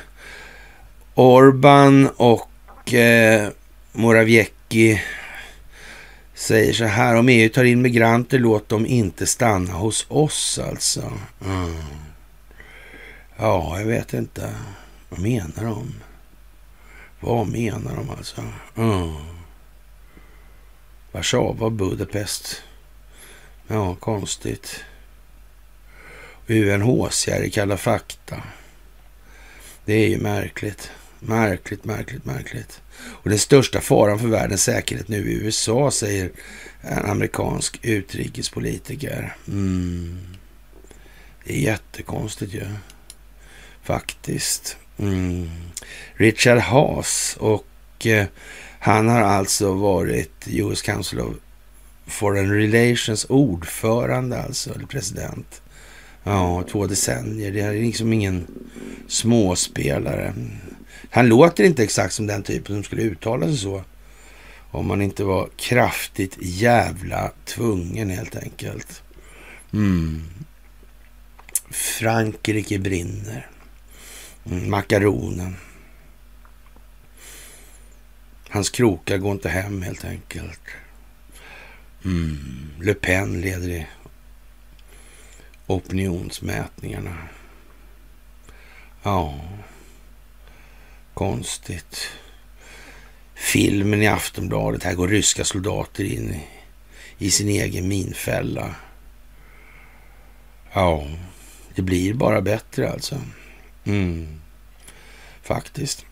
Orban och eh, Morawiecki säger så här. Om EU tar in migranter, låt dem inte stanna hos oss alltså. Mm. Ja, jag vet inte. Vad menar de? Vad menar de alltså? Mm. Warszawa, Budapest. Ja, konstigt. UNHCR i Kalla fakta. Det är ju märkligt. Märkligt, märkligt, märkligt. Och den största faran för världens säkerhet nu i USA, säger en amerikansk utrikespolitiker. Mm. Det är jättekonstigt ju. Ja. Faktiskt. Mm. Richard Haas och eh, han har alltså varit US Council of Foreign Relations ordförande alltså, eller president. Ja, två decennier. Det är liksom ingen småspelare. Han låter inte exakt som den typen som skulle uttala sig så. Om man inte var kraftigt jävla tvungen helt enkelt. Mm. Frankrike brinner. Makaronen. Hans krokar går inte hem helt enkelt. Mm. Le Pen leder i opinionsmätningarna. Ja, konstigt. Filmen i Aftonbladet. Här går ryska soldater in i, i sin egen minfälla. Ja, det blir bara bättre alltså. Mm. Faktiskt.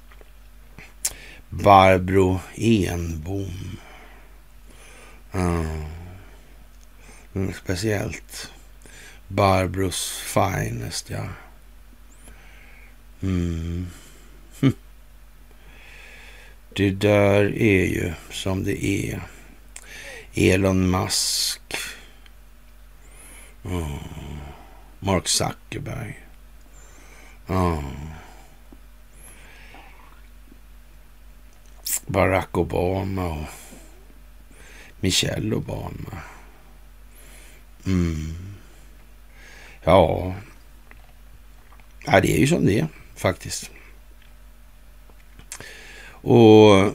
Barbro Enbom. Mm. Mm, speciellt. Barbros finest, ja. Mm. Hm. Det där är ju som det är. Elon Musk. Mm. Mark Zuckerberg. Ja. Barack Obama och Michelle Obama. Mm. Ja. ja, det är ju som det är faktiskt. Och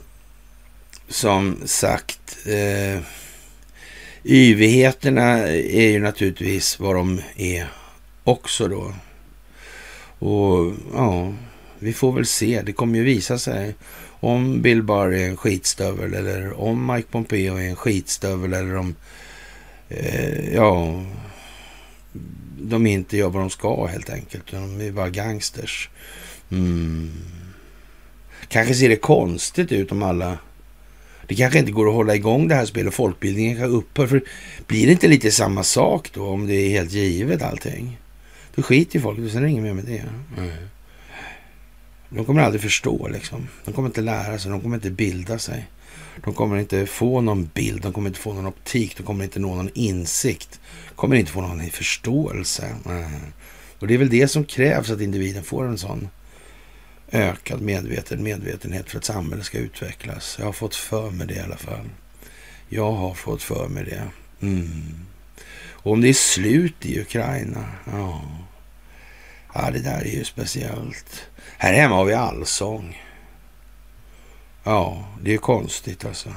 som sagt, eh, yvigheterna är ju naturligtvis vad de är också då. Och ja, vi får väl se. Det kommer ju visa sig om Bill Barr är en skitstövel eller om Mike Pompeo är en skitstövel eller om eh, ja, de inte gör vad de ska helt enkelt. De är bara gangsters. Mm. Kanske ser det konstigt ut om alla... Det kanske inte går att hålla igång det här spelet folkbildningen kan upphöra. För blir det inte lite samma sak då om det är helt givet allting? Då skiter ju folk och sen är det inget mer med det. Mm. De kommer aldrig förstå liksom. De kommer inte lära sig, de kommer inte bilda sig. De kommer inte få någon bild, de kommer inte få någon optik, de kommer inte nå någon insikt. De kommer inte få någon förståelse. Och det är väl det som krävs att individen får en sån ökad medveten medvetenhet för att samhället ska utvecklas. Jag har fått för mig det i alla fall. Jag har fått för mig det. Mm. Och om det är slut i Ukraina, ja. Ja, det där är ju speciellt. Här hemma har vi allsång. Ja, det är konstigt alltså.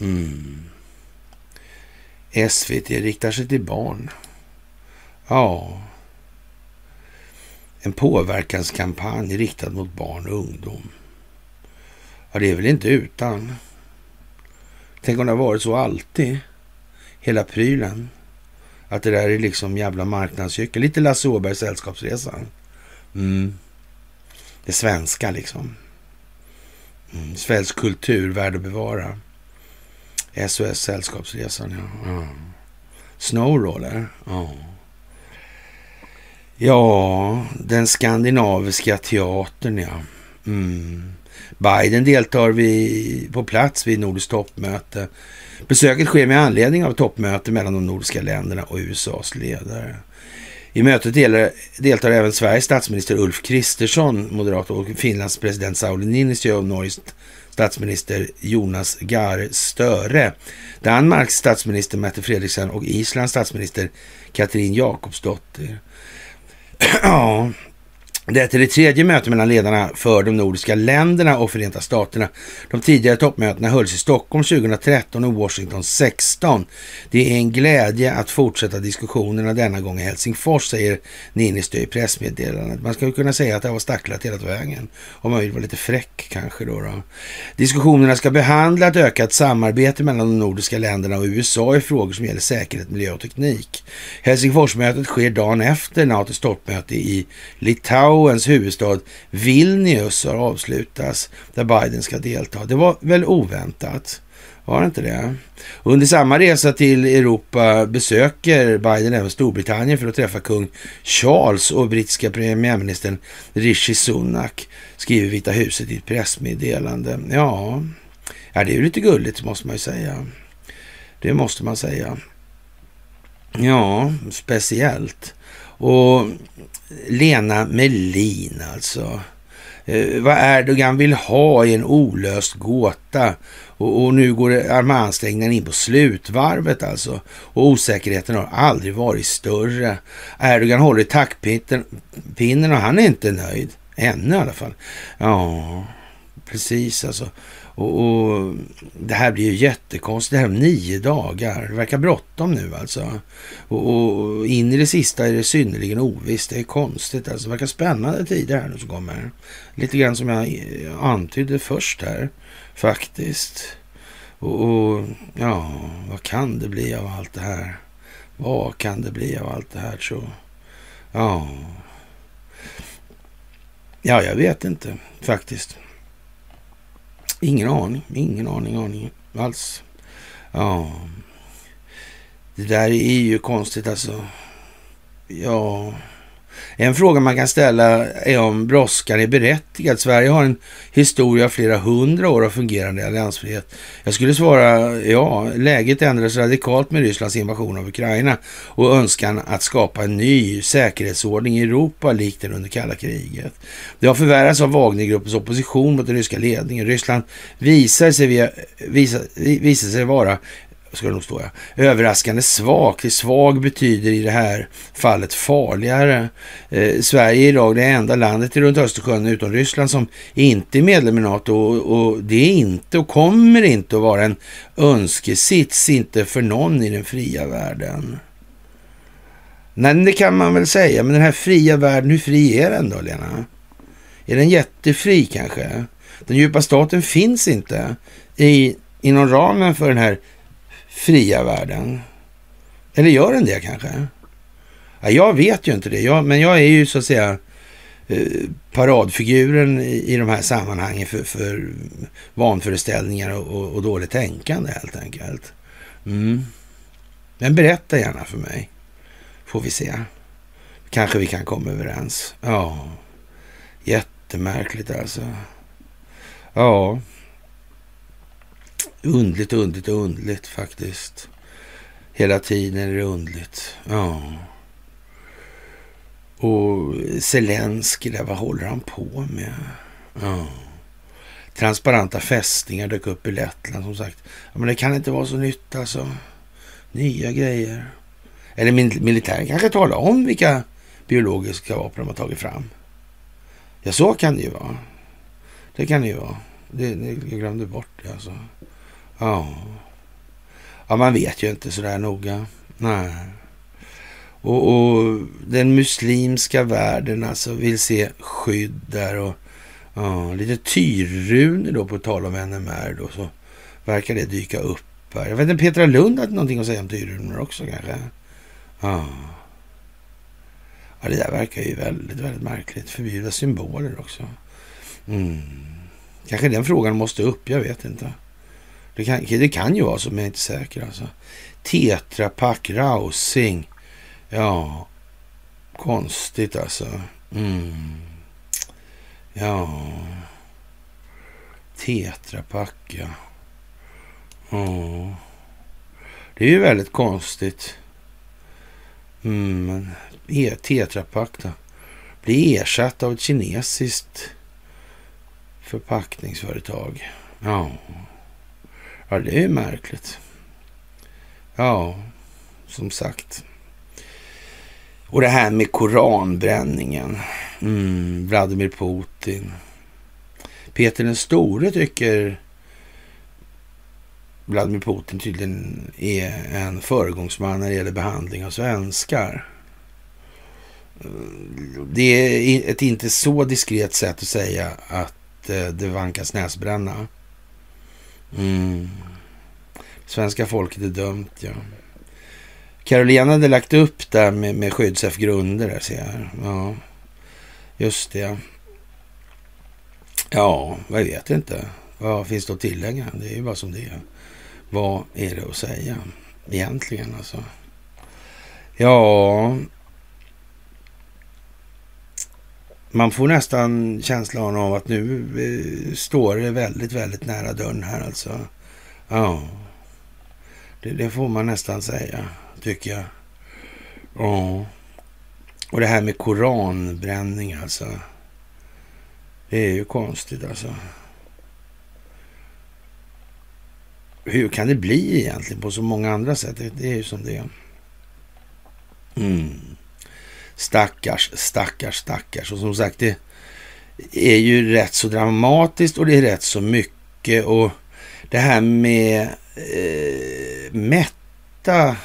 Mm. SVT riktar sig till barn. Ja. En påverkanskampanj riktad mot barn och ungdom. Ja, det är väl inte utan. Tänk om det har varit så alltid. Hela prylen. Att det där är liksom jävla marknadsgyckel. Lite Lasse Åbergs Sällskapsresan. Mm. Det svenska liksom. Mm. Svensk kultur värd att bevara. SOS Sällskapsresan, ja. Mm. Snowroller, ja. Ja, den skandinaviska teatern, ja. Mm. Biden deltar vi på plats vid nordiskt toppmöte. Besöket sker med anledning av toppmöte mellan de nordiska länderna och USAs ledare. I mötet deltar även Sveriges statsminister Ulf Kristersson, moderat, och Finlands president Sauli Niinistö och Norges statsminister Jonas Gahr Störe. Danmarks statsminister Mette Frederiksen och Islands statsminister Katrin Jakobsdotter. ja, det är det tredje mötet mellan ledarna för de nordiska länderna och Förenta Staterna. De tidigare toppmötena hölls i Stockholm 2013 och Washington 16. Det är en glädje att fortsätta diskussionerna denna gång i Helsingfors, säger Niinistö i pressmeddelandet. Man skulle kunna säga att det var stacklat hela vägen. Om man vill vara lite fräck kanske då, då. Diskussionerna ska behandla ett ökat samarbete mellan de nordiska länderna och USA i frågor som gäller säkerhet, miljö och teknik. Helsingforsmötet sker dagen efter NATOs toppmöte i Litauen Litauens huvudstad Vilnius har avslutats, där Biden ska delta. Det var väl oväntat? Var det inte det? Under samma resa till Europa besöker Biden även Storbritannien för att träffa kung Charles och brittiska premiärministern Rishi Sunak, skriver Vita huset i ett pressmeddelande. Ja, ja det är ju lite gulligt måste man ju säga. Det måste man säga. Ja, speciellt. Och Lena Melin alltså. Eh, vad Erdogan vill ha i en olöst gåta. Och, och nu går armansträngningen in på slutvarvet alltså. Och osäkerheten har aldrig varit större. Erdogan håller i taktpinnen och han är inte nöjd. Ännu i alla fall. Ja, precis alltså. Och, och, Det här blir ju jättekonstigt. Det här om nio dagar. Det verkar bråttom nu alltså. Och, och, in i det sista är det synnerligen ovisst. Det är konstigt alltså. Det verkar spännande tider här nu som kommer. Lite grann som jag antydde först här faktiskt. Och, och ja, vad kan det bli av allt det här? Vad kan det bli av allt det här så? Ja. Ja, jag vet inte faktiskt. Ingen aning, ingen aning, aning alls. Ja, det där är ju konstigt alltså. Ja, en fråga man kan ställa är om brådskan är berättigad. Sverige har en historia av flera hundra år av fungerande alliansfrihet. Jag skulle svara ja, läget ändras radikalt med Rysslands invasion av Ukraina och önskan att skapa en ny säkerhetsordning i Europa likt den under kalla kriget. Det har förvärrats av Wagnergruppens opposition mot den ryska ledningen. Ryssland visar sig, via, visar, visar sig vara ska det nog stå ja. Överraskande svag. Svag betyder i det här fallet farligare. Eh, Sverige är idag det enda landet runt Östersjön utom Ryssland som inte är medlem i NATO och, och det är inte och kommer inte att vara en önskesits, inte för någon i den fria världen. Nej, det kan man väl säga, men den här fria världen, hur fri är den då, Lena? Är den jättefri kanske? Den djupa staten finns inte i, inom ramen för den här fria världen? Eller gör den det kanske? Ja, jag vet ju inte det, jag, men jag är ju så att säga eh, paradfiguren i, i de här sammanhangen för, för vanföreställningar och, och, och dåligt tänkande helt enkelt. Mm. Men berätta gärna för mig, får vi se. Kanske vi kan komma överens. Ja, jättemärkligt alltså. Ja, Undligt, undligt, undligt faktiskt. Hela tiden är det undligt. Ja. Och Zelensky där, vad håller han på med? Ja. Transparenta fästingar dök upp i Lettland som sagt. Ja, men det kan inte vara så nytt alltså. Nya grejer. Eller militären kanske talar om vilka biologiska vapen de har tagit fram. Ja, så kan det ju vara. Det kan det ju vara. Det, det, jag glömde bort det alltså. Ja. Ja, man vet ju inte sådär noga. Nej. Och, och, den muslimska världen alltså vill se skydd där och ja, lite tyrrunor då på tal om NMR då så verkar det dyka upp här. Jag vet inte, Petra Lund hade någonting att säga om tyrrunor också kanske. Ja. ja, det där verkar ju väldigt, väldigt märkligt. Förbjuda symboler också. Mm. Kanske den frågan måste upp, jag vet inte. Det kan, det kan ju vara så, men jag är inte säker alltså. Tetra Pak, Rausing. Ja, konstigt alltså. Mm. Ja. Tetra Pak, ja. Oh. Det är ju väldigt konstigt. Mm, men e, Tetra Pak då? Blir ersatt av ett kinesiskt förpackningsföretag. Ja. Ja, det är märkligt. Ja, som sagt. Och det här med koranbränningen. Mm, Vladimir Putin. Peter den store tycker Vladimir Putin tydligen är en föregångsman när det gäller behandling av svenskar. Det är ett inte så diskret sätt att säga att eh, det vankas näsbränna. Mm. Svenska folket är dömt, ja. Carolina hade lagt upp där med, med skyddsef-grunder där ser jag. Ja, just det. Ja, jag vet inte. Vad finns det att tillägga? Det är ju bara som det är. Vad är det att säga egentligen alltså? Ja, man får nästan känslan av att nu eh, står det väldigt, väldigt nära dörren här alltså. Ja, det, det får man nästan säga, tycker jag. Ja, och det här med koranbränning alltså. Det är ju konstigt alltså. Hur kan det bli egentligen på så många andra sätt? Det är ju som det är. Mm. Stackars, stackars, stackars. Och som sagt, det är ju rätt så dramatiskt och det är rätt så mycket. Och det här med eh, mätta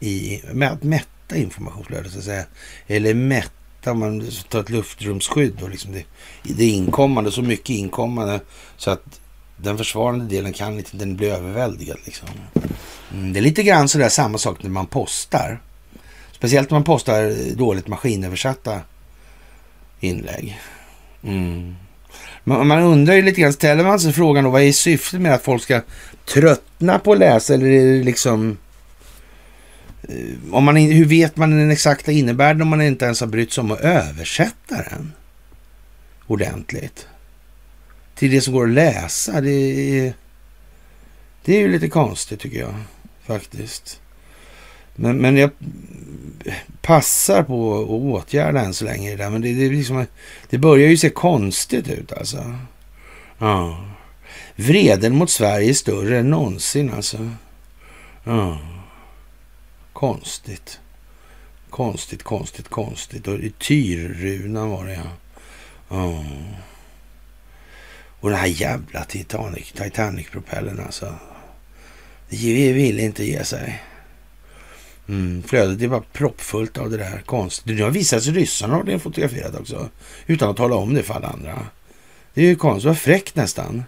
i, med att mätta informationsflödet så att säga. Eller mätta, om man tar ett luftrumsskydd och liksom det, det inkommande, så mycket inkommande så att den försvarande delen kan inte, den blir överväldigad liksom. Mm, det är lite grann sådär samma sak när man postar. Speciellt om man postar dåligt maskinöversatta inlägg. Mm. Man, man undrar ju lite grann, ställer man sig frågan då, vad är syftet med att folk ska tröttna på att läsa eller är det liksom eh, om man, hur vet man den exakta innebörden om man inte ens har brytt sig om att översätta den ordentligt? Till det som går att läsa. Det är, det är ju lite konstigt tycker jag faktiskt. Men, men jag passar på att åtgärda än så länge det där. Men det, det, liksom, det börjar ju se konstigt ut alltså. Ja. Vreden mot Sverige är större än någonsin alltså. Ja. Konstigt. Konstigt, konstigt, konstigt. Och Tyrrunan var det ja. ja. Och den här jävla Titanic, Titanic-propellern alltså. Det vill inte ge sig. Mm, flödet är bara proppfullt av det där konstigt. Det har visat sig ryssarna har det fotograferat också. Utan att tala om det för alla andra. Det är ju konstigt. Vad fräckt nästan.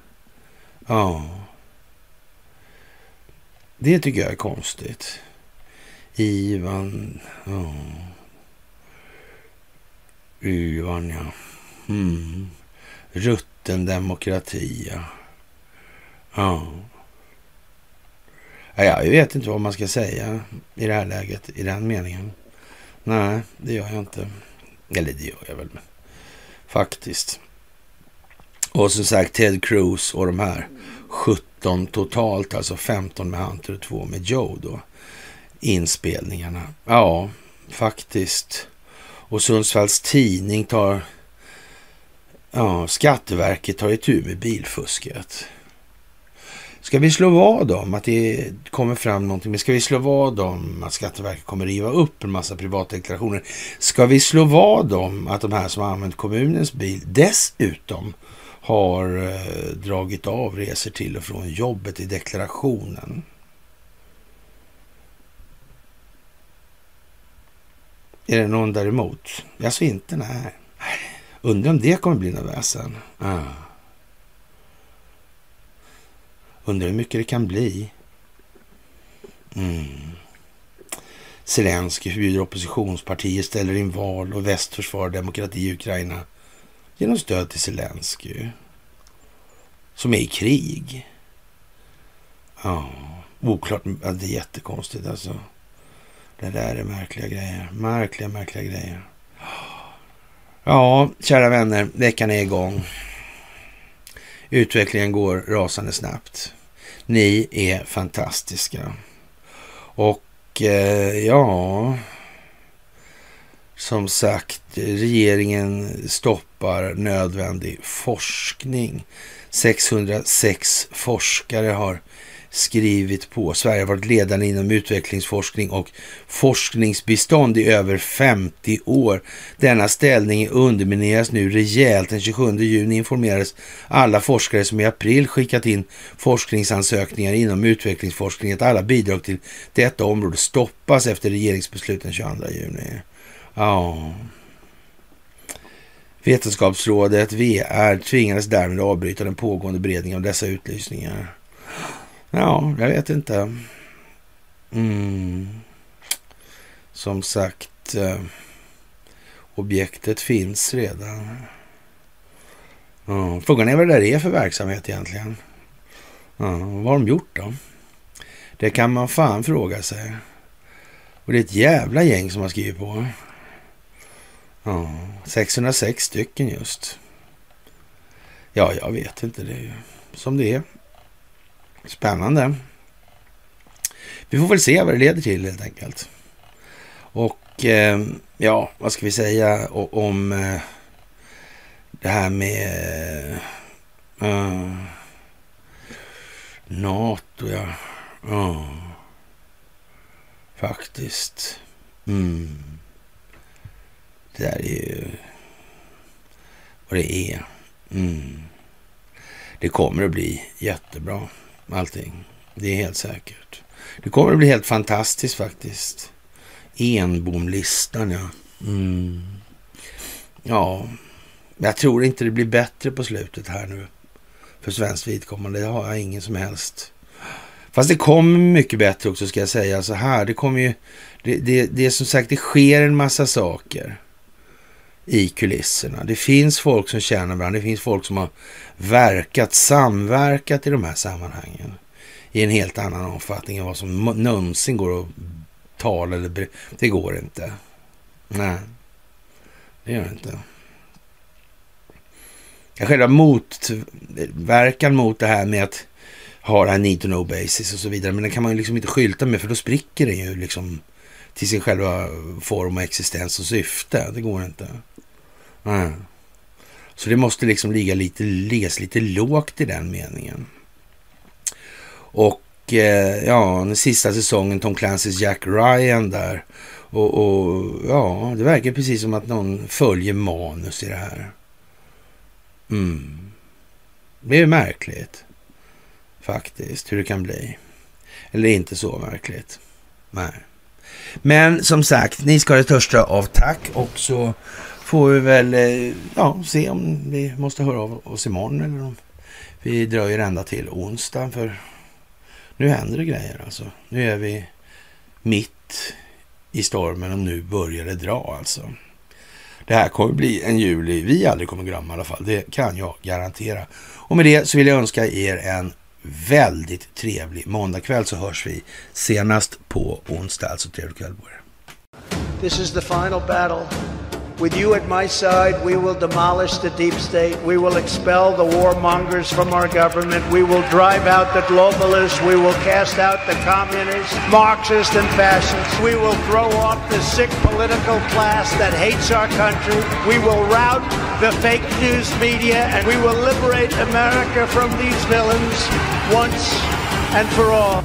Ja. Det tycker jag är konstigt. Ivan... Ja. Ivan, ja. Mm. Rutten demokrati, ja. Ja. Jag vet inte vad man ska säga i det här läget, i den meningen. Nej, det gör jag inte. Eller det gör jag väl, men faktiskt. Och som sagt, Ted Cruz och de här 17 totalt, alltså 15 med Hunter och 2 med Joe då. Inspelningarna. Ja, faktiskt. Och Sundsvalls Tidning tar... Ja, Skatteverket tar itu med bilfusket. Ska vi slå vad om att det kommer fram någonting? Men ska vi slå vad om att Skatteverket kommer riva upp en massa privatdeklarationer? Ska vi slå vad om att de här som har använt kommunens bil dessutom har eh, dragit av resor till och från jobbet i deklarationen? Är det någon däremot? Alltså inte, nej. Undrar om det kommer bli något väsen. Ah. Undrar hur mycket det kan bli. Mm. Zelenskyj förbjuder oppositionspartier, ställer in val och väst försvarar demokrati i Ukraina genom stöd till Zelenskyj. Som är i krig. Ja, oklart. Ja, det är jättekonstigt alltså. Det där är märkliga grejer. Märkliga, märkliga grejer. Ja, kära vänner, veckan är igång. Utvecklingen går rasande snabbt. Ni är fantastiska. Och eh, ja, som sagt, regeringen stoppar nödvändig forskning. 606 forskare har skrivit på. Sverige har varit ledande inom utvecklingsforskning och forskningsbistånd i över 50 år. Denna ställning undermineras nu rejält. Den 27 juni informerades alla forskare som i april skickat in forskningsansökningar inom utvecklingsforskning att alla bidrag till detta område stoppas efter regeringsbeslut den 22 juni. Ja. Vetenskapsrådet, VR, tvingades därmed avbryta den pågående beredningen av dessa utlysningar. Ja, jag vet inte. Mm. Som sagt, eh, objektet finns redan. Ja, frågan är vad det där är för verksamhet egentligen. Ja, vad har de gjort då? Det kan man fan fråga sig. Och det är ett jävla gäng som har skrivit på. Ja, 606 stycken just. Ja, jag vet inte. Det är ju som det är. Spännande. Vi får väl se vad det leder till helt enkelt. Och eh, ja, vad ska vi säga om eh, det här med eh, eh NATO, ja. Oh. Faktiskt. Mm. Det där är ju vad det är. Mm. Det kommer att bli jättebra allting. Det är helt säkert. Det kommer att bli helt fantastiskt faktiskt. Enbomlistan, ja. Mm. Ja, jag tror inte det blir bättre på slutet här nu. För svenskt vidkommande. Det har jag ingen som helst. Fast det kommer mycket bättre också ska jag säga så här. Det kommer ju... Det, det, det är som sagt, det sker en massa saker i kulisserna. Det finns folk som känner varandra. Det finns folk som har verkat, samverkat i de här sammanhangen i en helt annan omfattning än vad som någonsin går att tala. eller. Det går inte. Nej, det gör det inte. Själva motverkan mot det här med att ha det här need to know basis och så vidare. Men den kan man ju liksom inte skylta med för då spricker den ju liksom till sin själva form och existens och syfte. Det går inte. Så det måste liksom ligga lite, liggas lite lågt i den meningen. Och eh, ja, den sista säsongen Tom Clancys Jack Ryan där. Och, och, ja, det verkar precis som att någon följer manus i det här. Mm. Det är märkligt. Faktiskt, hur det kan bli. Eller inte så märkligt. Nej. Men som sagt, ni ska ha det största av tack och så får vi väl eh, ja, se om vi måste höra av oss imorgon eller om vi dröjer ända till onsdag för nu händer det grejer alltså. Nu är vi mitt i stormen och nu börjar det dra alltså. Det här kommer bli en juli vi aldrig kommer glömma i alla fall. Det kan jag garantera. Och med det så vill jag önska er en väldigt trevlig måndagkväll så hörs vi senast på onsdag. Alltså trevlig kväll på er. This is the final battle. With you at my side, we will demolish the deep state. We will expel the warmongers from our government. We will drive out the globalists. We will cast out the communists, Marxists, and fascists. We will throw off the sick political class that hates our country. We will rout the fake news media, and we will liberate America from these villains once and for all.